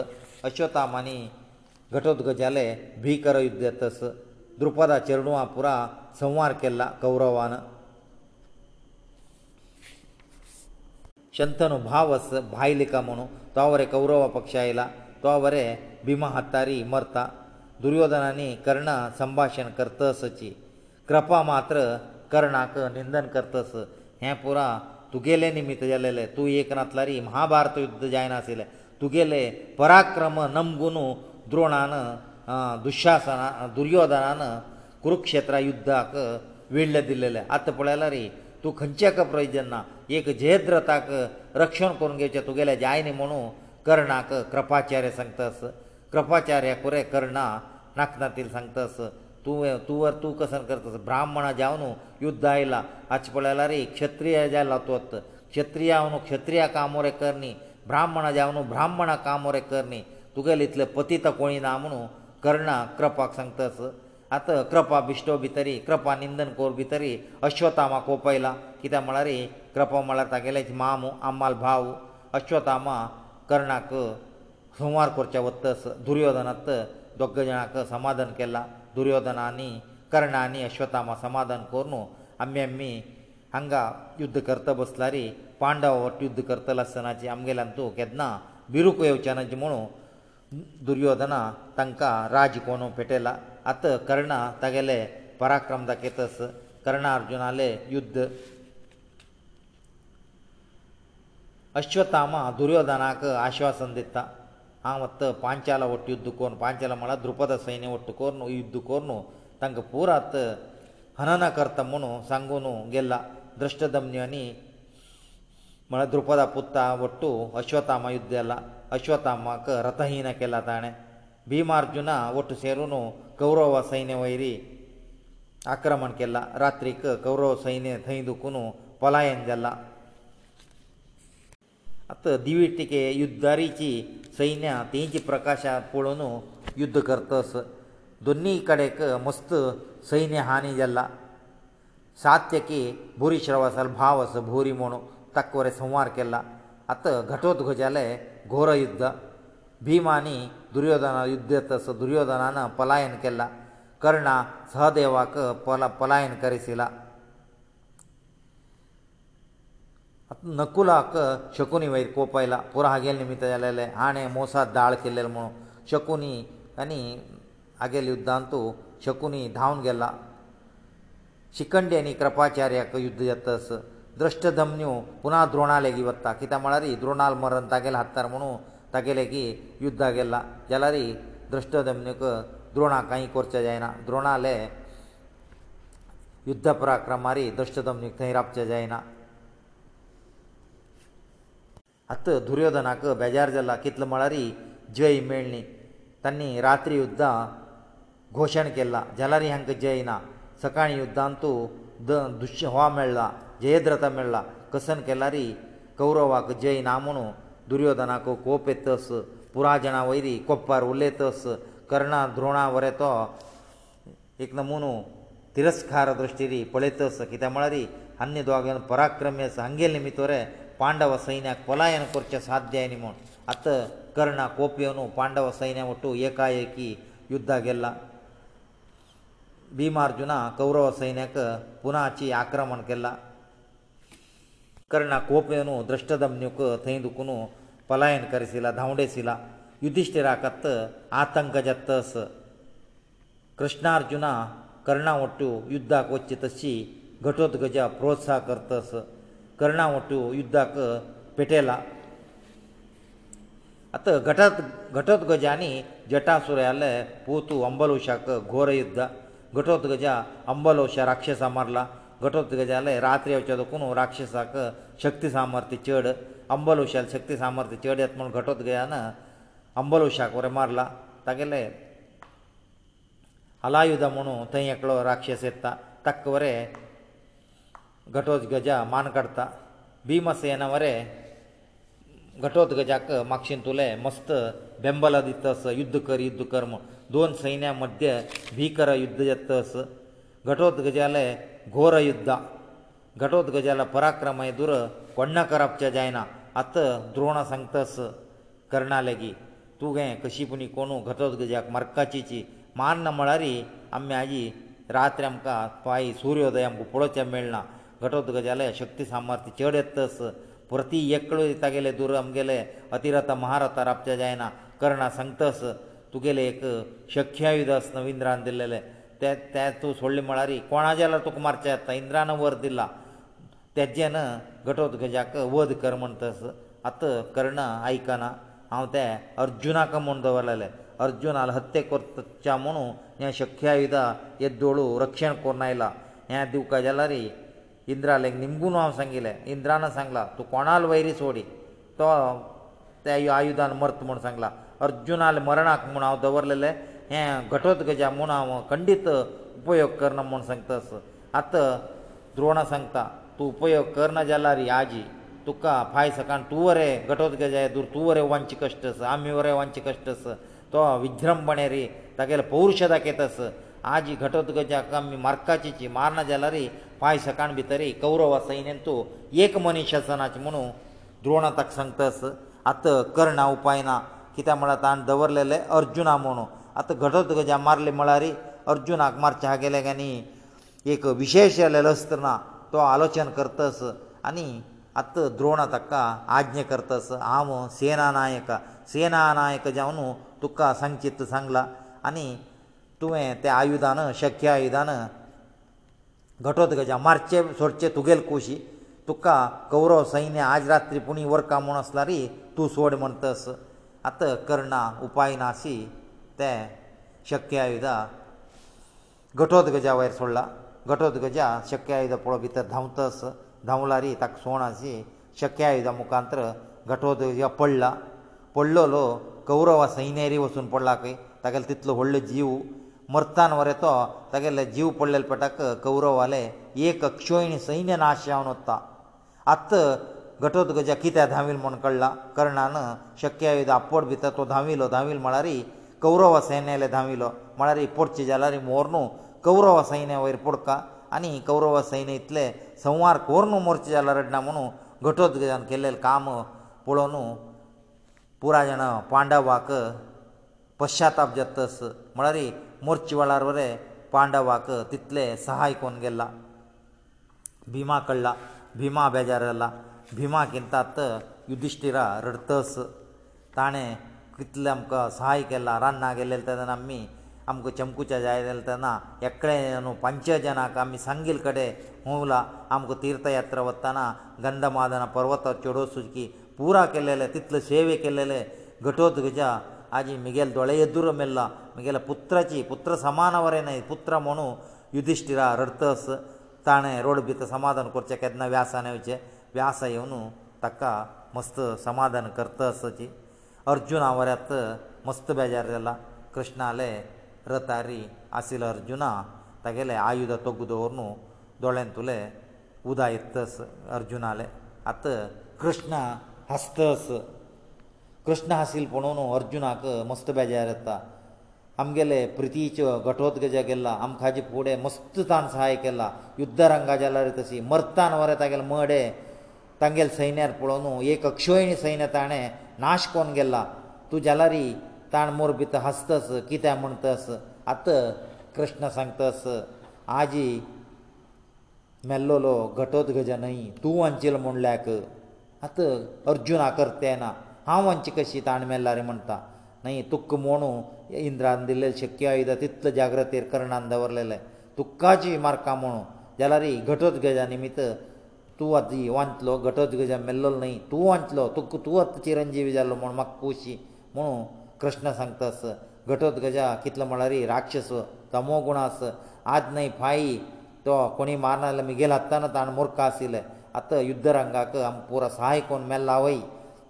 अश्वतामांनी घटोत्गजाले भिकर युध्द येतस द्रुपदा चेडवां पुरा संवार केला कौरवान शंतनु भावस भायलिका म्हणून तो वरें कौरव पक्ष आयला तो वरें भिमा हत्तारी मरता दुर्योधनानी कर्ण संभाशण करतसची कृपा मात्र कर्णाक निंदन करतस हें पुरा तुगेले निमित्त जालेलें तूं एक रातलारी महाभारत युध्द जायनाशिल्लें तुगेले पराक्रम नमगून द्रोणान दुशासना दुर्योधनान कुरुक्षेत्रा युध्दाक विळ्ळें दिल्लेलें आतां पळयलां रे तूं खंयच्याक प्रयोजन ना एक जयद्रथाक रक्षण करून घेवचें तुगेलें जायना म्हणून कर्णाक कृपाचार्य सांगता आसा कृपाचार्य कुरे कर्णा नाकनातील सांगतास तूं तूवर तूं कसन करतास ब्राह्मण जावन युद्ध आयला हाचे पळयला रे क्षत्रिय जाला तुवत क्षत्रिय हांव न्हू क्षत्रिया कामो रे कर न्ही ब्राह्मण जावन न्हू ब्राह्मणा कामो रे कर न्ही तुगेले इतले पतीत कोणी ना म्हणू कर्णा कृपाक सांगतास आतां कृपा बिश्टो भितरी कृपा निंदन कोर भितरी अश्वतामा कोपयला कित्याक म्हळ्यार रे कृपा म्हळ्यार तागेलेच मामू आम्माल भाव अश्वतामा कर्णाक संवार करचे वत्तस दुर्योधनांत दोग जाणांक समाधान केलां दुर्योधनांनी कर्णांनी अश्वतामा समाधान करून आमी आमी हांगा युध्द करता बसलारी पांडव वट युध्द करतले आसतनाची आमगेल्यान तूं केदना बिरुको येवचे ना म्हणून दुर्योधना तांकां राज कोणू पेटयला आतां कर्णा तागेले पराक्रम दाखयतस कर्णा अर्जुनाले युध्द अश्वतामा दुर्योधनाक आश्वासन दिता ಅವತ್ತ ಪಾಂಚಾಲ ಒಟ್ಟು ಯುದ್ಧಕೋರ್ ಪಾಂಚಾಲ ಮಡ ಧ್ರુપದ ಸೈನ್ಯ ಒಟ್ಟುಕೋರ್ ಯುದ್ಧಕೋರ್ ತಂಗ ಪೂರತ ಹನನ ಕರ್ತಮ್ಮನು ಸಾಂಗೋನು ಗೆಲ್ಲ ದೃಷ್ಟದಮ್ನ್ಯನಿ ಮಡ ಧ್ರુપದಪುತ್ತಾ ಒಟ್ಟು ಅಶ್ವತಾಮ ಯುದ್ಧೆ ಅಲ್ಲ ಅಶ್ವತಾಮ ಕ ರತಹೀನ ಕೆಲ್ಲತಾನೆ ಭೀಮ ಅರ್ಜುನ ಒಟ್ಟು ಸೇರುನು ಕೌರವ ಸೈನ್ಯ ವೈರಿ ಆಕ್ರಮಣ ಕೆಲ್ಲ ರಾತ್ರಿ ಕ ಕೌರವ ಸೈನ್ಯೆ ತೈಂದುಕೊನು ಪಲಾಯೆنجಲ್ಲ ಅತ ದಿವಿಟ್ಟಿಕೆ ಯುದ್ಧಾರಿಚಿ ಸೈನ್ಯ ತೀಜ್ ಪ್ರಕಾಶಾಪೋಣೋ ಯುದ್ಧ ಕರ್ತಸ ದುನ್ನೀ ಕಡೆಕ ಮಸ್ತ ಸೈನ್ಯ ಹಾನಿ ಇಲ್ಲಾ ಸಾತ್ಯಕಿ ಬೂರಿ ಶ್ರವಸಲ್ ಭಾವಸ ಬೂರಿ ಮೋನ ತಕ್ವರೆ ಸಂवार ಕೆಲ್ಲ ಅತ ಘಟೋದ್ ಘಜಲೆ ಘೋರ ಯುದ್ಧ ಭೀಮಾನಿ ದುರ್ಯೋಧನನ ಯುದ್ಧತಸ ದುರ್ಯೋಧನನ ಪಲಾಯನ ಕೆಲ್ಲ ಕರ್ಣ ಸಹದೇವಕ ಪಲಾಯನ ಕರಿಸила आतां नकुलाक शकुनी वयर कोप आयला पुरो हागेल निमित्त जालेले हाणें मोसाद दाळ केल्लेलो म्हूण शकुनी आनी हागेल युद्धांतू शकुनी धांवन गेला शिकंडी आनी कृपाचार्याक युद्ध येतस द्रश्टधम्यू पुना द्रोणा लेगी वता कित्याक म्हळ्यार द्रोणाल मरण तागेले हत्तार म्हुणू तागेले की युद्धा गेला जाल्यार द्रश्टधम्यूक द्रोणा कांय करचें जायना द्रोणाले युद्ध पराक्रमारी द्रश्टधम्यूक थंय राबचें जायना ಅತ ದುರ್ಯೋಧನಕ ಬಜಾರ್ ಜಲ್ಲ ಕಿತ್ಲ ಮಳಾರಿ ಜೈ ಮೇಳ್ನೆ ತನ್ನಿ ರಾತ್ರಿ ಯುದ್ಧ ಘೋಷಣಕೆಲ್ಲ ಜಲರಿ ಹಂಗ ಜೈನ ಸಕಾಣಿ ಯುದ್ಧಾಂತು ದ ದುಶ್ಯ ہوا ಮೇಳ್ಳಾ ಜಯದ್ರಥ ಮೇಳ್ಳಾ ಕೃಷ್ಣ ಕೆಲಾರಿ ಕೌರವಾಗ್ ಜೈ ನಾಮನು ದುರ್ಯೋಧನಕ ಕೋಪೆತ್ತಸ್ ಪುರಾಜನ ವೈರಿ ಕೊಪ್ಪರ್ ಉಲ್ಲೆತ್ತಸ್ ಕರ್ಣ ದ್ರೋಣಾವರೇತ ಏಕ್ ನಮನು ತಿರಸ್ಖಾರ ದೃಷ್ಟಿ รี ಪೊಳೆತ್ತಸ್ ಕಿತ ಮಳಾರಿ ಅನ್ನಿ ದವಾಗನ ಪರಾಕ್ರಮ್ಯ ಸಾಹಗೆ ನಿಮಿತ್ತೋರೆ ಪಾಂಡವ ಸೈನ್ಯಕ ಪಲಾಯನಕ್ಕೆurಚ ಸಾಧ್ಯ 애니ಮೋ ಅತ ಕರ್ಣ ಕೋಪ್ಯನು ಪಾಂಡವ ಸೈನ್ಯಮಟ್ಟು ಏಕಾಯಕಿ ಯುದ್ಧಗೆಲ್ಲ ভীಮ ಅರ್ಜುನ ಕೌರವ ಸೈನ್ಯಕ ಪುನಾಚೀ ಆಕ್ರಮಣ ಕೆಲ ಕರ್ಣ ಕೋಪ್ಯನು ದ್ರಷ್ಟದಮ್ನ್ಯು ತೆಯ್ದಕುನು ಪಲಾಯನ ಕರಿಸила ಧಾೌಂಡೆसिला ಯುಧಿಷ್ಠಿರ ಆಕತ್ತ ಆತಂಕಜತ್ತಸ ಕೃಷ್ಣ ಅರ್ಜುನ ಕರ್ಣ ಒಟ್ಟು ಯುದ್ಧ ಕೊಚ್ಚಿತಸಿ ಘಟೋದ್ಗಜ ಪ್ರೋತ್ಸಾಹ ಕರ್ತಸ ಕর্ণಾಟು ಯುದ್ಧಕ್ಕೆ ಪಟೇಲಾ ಅತ ಘಟತ್ ಘಟದ್ ಗಜನಿ ಜಟಾಸುರಯಲೆ ಪೂತು ಅಂಬಲೋಷ ಗೋರೆ ಯುದ್ಧ ಘಟೋತ್ ಗಜ ಅಂಬಲೋಷ ರಾಕ್ಷಸ ಮರ್ಲ ಘಟೋತ್ ಗಜalle ರಾತ್ರಿವಚದಕನ ರಾಕ್ಷಸಕ ಶಕ್ತಿ ಸಾಮರ್ಥ್ಯ ಚಡ ಅಂಬಲೋಷಳ ಶಕ್ತಿ ಸಾಮರ್ಥ್ಯ ಚಡ ಯಾತ್ಮನ್ ಘಟೋತ್ ಗಯಾನ ಅಂಬಲೋಷಕವರೆ ಮರ್ಲ ತಗಲೇ ಅಲಾಯುದಮನು ತೈ ಏಕಳ ರಾಕ್ಷಸೈತ್ತ ತಕ್ಕವರೆ ಘಟೋತ್ಗಜ ಮಾನಕಡತ ಭೀಮಸೇನವರೆ ಘಟೋತ್ಗಜಕ ಮಕ್ಷಿಂತುಲೆ ಮಸ್ತ ಬೆಂಬಲ ದಿತ್ತಸ ಯುದ್ಧ ಕರಿ ಯುದ್ಧ ಕರ್ಮ ದೋನ್ ಸೈನ್ಯ ಮಧ್ಯ ಭೀಕರ ಯುದ್ಧ ಯತ್ತಸ ಘಟೋತ್ಗಜಲೆ ಘೋರ ಯುದ್ಧ ಘಟೋತ್ಗಜಲ ಪರಾಕ್ರಮ ಎದುರ ಕೊಣ್ಣ ಕರಪ್ಚ ಜಾಯನ ಅತ ದ್ರೋಣ ಸಂಕ್ತಸ ಕರ್ಣಾಲೆಗಿ ತುಗೆ ಕಶಿಪುನಿ ಕೋನು ಘಟೋತ್ಗಜಕ ಮರ್ಕಚಿಚಿ ಮಾನ್ನ ಮಳಾರಿ ಅಮ್ಮ್ಯಾಜಿ ರಾತ್ರಿ ಅಮ್ಕ ಪಾಯಿ ಸೂರ್ಯೋದಯ ಅಮ್ಕ ಪುಳಚ ಮೇಳ್ನ घटोत गजाले शक्ती सामर्थ्य चड येतस प्रती एकडो तागेले दुर आमगेले अतिरथ महारथ राबचे जायना कर्णा सांगतस तुगेले एक शख्यायुध आस नविंद्रान दिल्लेले ते ते तूं सोडले म्हळ्यार कोणा जाल्यार तुका मारचे येता इंद्रान वर दिला तेजेन घटोत गजाक वध कर म्हणटस आतां कर्ण आयकना हांव ते अर्जुनाक म्हूण दवरलेले अर्जून हाल हत्ते करच्या म्हुणू हें शख्यायुधा हे दोळू रक्षण करून आयला हें दिवका जाल्यार इंद्राल एक निमगून हांव सांगिल्लें इंद्रान सांगलां तूं कोणाल वैरी सोडी तो त्या आयुदान मर्त म्हूण सांगलां अर्जुनाल मरणाक म्हूण हांव दवरलेले हें घटोत्कजा म्हूण हांव खंडीत उपयोग करना म्हूण सांगता आत द्रोण सांगता तूं उपयोग करना जाल्यार आजी तुका फाय सकाळ तूं वरे घटोत्कजाय दूर तूं वरे वांचे कश्ट आमी वरे वांचे कश्ट तो विज्रंभणे रे तागेले पौरुश दाखयतास आजी घटोत्कजाक आमी मारकाची मारना जाल्यार पांय सकाळ भितर एक कौरव आसा इन्हें तूं एक मनीस आसा नाच म्हणू द्रोण ताका सांगतास आतां कर्णा उपाय ना कित्याक म्हळ्यार ताणें दवरलेले अर्जुना म्हणू आतां घटोत्कजा मारले म्हळ्यार अर्जुनाक मारचें हा गेले काय न्ही एक विशेश जालेलो अस्त्र ना तो आलोचन करतास आनी आतां द्रोण ताका आज्ञा करतास हांव सेना नायक सेना नायक जावन तुका सांगचीत सांगला आनी तुवें तें आयुदान शक्य आयुदान घटोदकाच्या मारचे सोडचे तुगेल कुशी तुका कौरव सैन्य आज रात्री पुणी वर्का म्हूण आसला रे तूं सोड म्हण तस आतां कर्णा उपाय नाशी ते शक्य आयुदा घटोदकाच्या वयर सोडला घटोदकाच्या शक्य आयुदा पळोवप भितर धांवतस धांवला रे ताका सोण आशी शक्य आयुदा मुखांतर घटोदकाच्या पडला पडलो कौरव सैन्य रे वचून पडला खंय तागेलो तितलो व्हडलो जीव मर्तान वर येतो तागेले जीव पडलेले पेटाक कौरव आले एक क्षोयणी सैन्य नाश जावन वता आत्त घटोदगजा कित्या धांवील म्हूण कळला कर्णान शक्य आयुध आपोड भितर तो धांविलो धांवील म्हळ्यार कौरव सैन्य आयले धांविलो म्हळ्यार पोडचे जाल्यार मोरनू कौरव सैन्य वयर पोडका आनी कौरव सैन्य इतले संवार कोरनू मोरचे जाल्यार रडना म्हणून घटोदगजान केल्लेलें काम पळोवन पुराय जाण पांडवाक ಪಶ್ಯಾತವಜತಸ್ ಮಳರಿ ಮೋರ್ಚಿವಾರರವರೆ ಪಾಂಡವಾಕ ತಿತ್ಲೆ ಸಹಾಯ ಇಕೊಂಡೆಲ್ಲ ಭೀಮಕಳ್ಳ ಭೀಮಬೇಜರಲ್ಲ ಭೀಮಕ್ಕಿಂತ ತ ಯುಧಿಷ್ಠಿರ ರಡತಸ್ ತಾಣೆ ಕಿತ್ಲಂಕ ಸಹಾಯ ಕೆಲ್ಲ ರನ್ನಗೆಲ್ಲ ತದನಮ್ಮಿ ಅಮ್ಗು ಚಮಕುಚಾ ಜಾಯೆಲ್ ತನ ಎಕ್ಕರೆನು ಪಂಚಾಯಜನ ಕಾಮಿ ಸಂგილಕಡೆ ಓವಲ ಅಮ್ಗು ತೀರ್ಥ ಯಾತ್ರೆ ಒತ್ತನ ಗಂಧಮಾದನ ಪರ್ವತ ಚಡೋ ಸುಜಿ پورا ಕೆಲ್ಲಲೆ ತಿತ್ಲೆ ಸೇವೆ ಕೆಲ್ಲಲೆ ಗಟೋದ್ಗಜ ಆಜಿ ಮಿಗೇಲ್ ದೊಳೆ ಎದ್ದುರಮೇಲ್ಲ ಮಿಗೇಲ ಪುತ್ರಚಿ ಪುತ್ರ ಸಮಾನವರೇನ ಪುತ್ರಮೋನು ಯುಧಿಷ್ಠಿರ ರರ್ಥಸ್ ತಾಣೇ ರೋಡ್ ಭಿತ ಸಮಾದಾನ ಕುರ್ಚೆ ಕದನ ವ್ಯಾಸನವಚೆ ವ್ಯಾಸಾಯೆವನು ತಕ್ಕ ಮಸ್ತ ಸಮಾದಾನ ಕರ್ತಸಚಿ ಅರ್ಜುನಾವರಯತ ಮಸ್ತ ಬೇಜಾರಲ್ಲ ಕೃಷ್ಣಾಲೆ ರತಾರಿ ಆಸಿಲ್ ಅರ್ಜುನ ತಗೆಲೇ ಆಯುಧ ತೊಗ್ುದುವರುನು ದೊಳೆಂತುಲೇ ಉದಾಯಿರ್ತಸ ಅರ್ಜುನಾಲೆ ಅತ ಕೃಷ್ಣ ಹಸ್ತಸ कृष्ण हासील पळोवन अर्जुनाक मस्त बेजार येता आमगेले प्रितीचो घटोत्कजा केला आमकां हाजे फुडें मस्त तान सहाय केला युद्धरंगा जाल्यार तशी मरतान वरे तागेले मडे तांगेले सैन्यार पळोवन एक अक्षोयणी सैन्य ताणें नाश कोन्न गेला तूं जाल्यारी ताण मोर भित हसतस कितें म्हण तस आत कृष्ण सांगतस आजी मेल्लोलो घटोत्कजा न्हय तूं वंचील म्हणल्याक आत अर्जुना करते ना हांव वंचे कशी ताण मेल्ला रे म्हणटा न्हय तुक्क म्हणू इंद्रान दिल्लें शक्य आयुदा तितलें जाग्रतेर कर्णान दवरलेलें तुक्काची मार्कां म्हणू जाल्यार ही घटोजगजा निमित्त तूं आतां वांचलो घटोजगजा मेल्लो न्हय तूं वांचलो तुक्क तूं आतां चिरंजीवी जालो म्हूण म्हाका खुशी म्हुणू कृष्ण सांगता आस घटोजगजा कितलो म्हळ्यार राक्षस तमो गुण आस आज न्हय फाई तो कोणी मारना जाल्यार म्हगेलो आतां ताणें मुर्ख आशिल्लें आतां युद्ध रंगाक आमकां पुरो सहाय कोण मेल्ला वय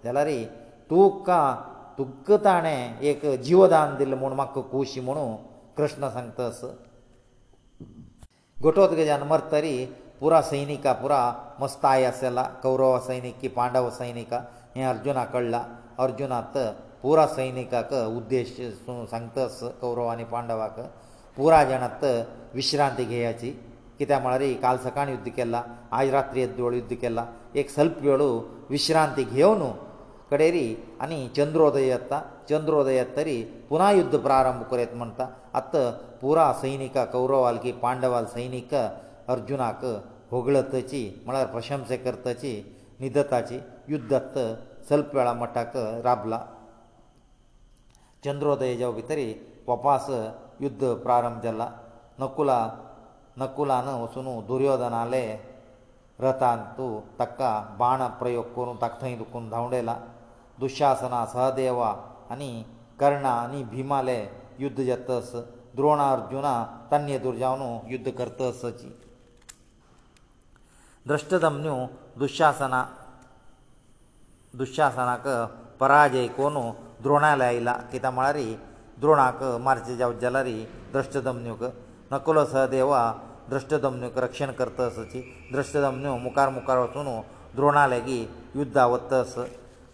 जाल्यार तुका तुका ताणें एक जिवदान दिलें म्हूण म्हाका खुशी म्हणू कृष्ण सांगतस घटोत गजान मरतरी पुरा सैनिका पुरा मस्ताय आसला कौरव सैनीक की पांडव सैनिका हें अर्जुना कळ्ळां अर्जुनात पुरा सैनिकाक उद्देश सांगतस कौरव आनी पांडवाक पुरा जाणांत विश्रांती घेयाची कित्याक म्हळ्यार काल सकाळीं युध्द केला आयज रात्री येद्द वेळ युध्द केला एक सल्प वेळ विश्रांती घेवन कडेरी आनी चंद्रोदय येता चंद्रोदय येतरी पुना युध्द प्रारंभ करूं येता म्हणटा आतां पुरा सैनिका कौरवाल की पांडवाल सैनीक अर्जुनाक होगळतची म्हळ्यार प्रशंसे करतची निदताची युध्दत स्वल्प वेळा मठाक राबला चंद्रोदय जावं भितरी वपास युध्द प्रारंभ जाला नकुला नकुलान वचून दुर्योधनाले रथान तूं ताका बाण प्रयोग करून ताका थंय दुखून धांवडयला दुशासना सहदेवा आनी कर्णा आनी भिमाले युध्द जातस द्रोणा अर्जुना तन्य दुर्जावन युध्द करतसची द्रश्टदम्यो दुशासना दुशासनाक पराजय कोन द्रोणाले आयला कित्याक म्हळ्यार द्रोणाक मारचे जावचे जाल्यार द्रश्टदम्यूक नकलो सहदेवा द्रश्टदम्यूक रक्षण करतसची द्रश्टदम्यो मुखार मुखार वचून द्रोणालेगी युध्दा वतस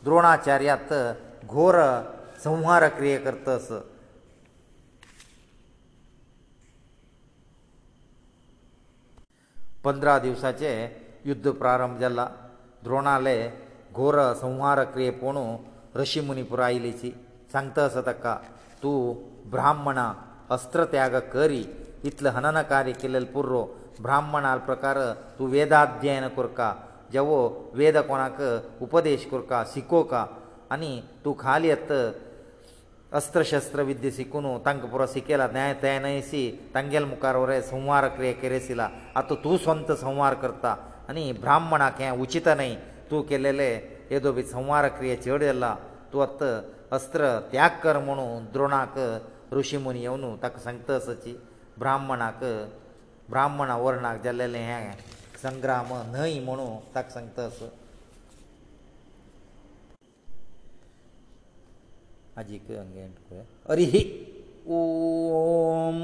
द्रोणाचार्यात घोर संहार क्रिये करतस पंदरा दिवसाचे युध्द प्रारंभ जाला द्रोणाले घोर संहार क्रिये पळोवन रशी मुनीपूर आयलीची सांगता आसा ताका तूं ब्राह्मणा अस्त्र त्याग करी इतलें हनन कार्य केलेलें पुरो ब्राह्मणा प्रकार तूं वेदाध्ययन कोरका जेवो वेद कोणाक उपदेश करका शिकोवका आनी तूं खाली येत अस्त्र शस्त्र विद्य शिकून तांकां पुरो शिकयला न्याय तें न्हयसी तांगेल मुखार वरें संवार क्रिया केरेसिला आतां तूं स्वंत संवार करता आनी ब्राह्मणाक हें उचित न्हय तूं केलेले येदो बी संवार क्रिया चड जाला तूं आत अस्त्र त्याग कर म्हणून द्रोणाक ऋषी मुनी येवन ताका सांगता असोची ब्राह्मणाक ब्राह्मणा वर्णाक जाल्लेलें हें संग्राम न्हय म्हणून ताका सांगतास आजीक हांगे अरे ही ओम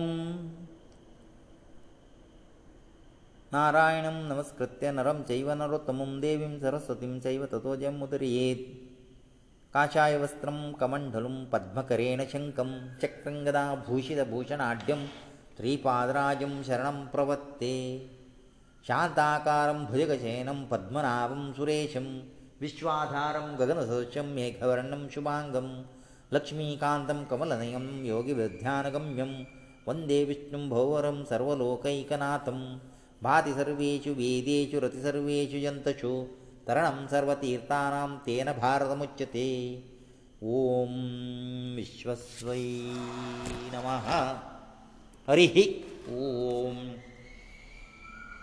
नारायणं नमस्कृत्य नरं चैव नरोत्तमं देवीं सरस्वतीं चैव ततोजं मुदुरियेत् काषाय वस्त्रं कमण्डलुं पद्मकरेण शङ्कं चक्रङ्गदा भूषितभूषणाढ्यं श्रीपादराजं शरणं प्रवत्ते శాంతాకారం భుజగశయనం పద్మనాభం సురేశం విశ్వాధారం గగనసదృశ్యం మేఘవర్ణం శుభాంగం లక్ష్మీకాంతం కమలనయం యోగివృద్ధ్యానగమ్యం వందే విష్ణుం భోవరం సర్వోకైకనాథం భాతి సర్వేషు వేదేషు రతి సర్వేషు జంతషు తరణం సర్వతీర్థానాం తేన భారతముచ్యతే ఓం విశ్వస్వై నమః హరిః ఓం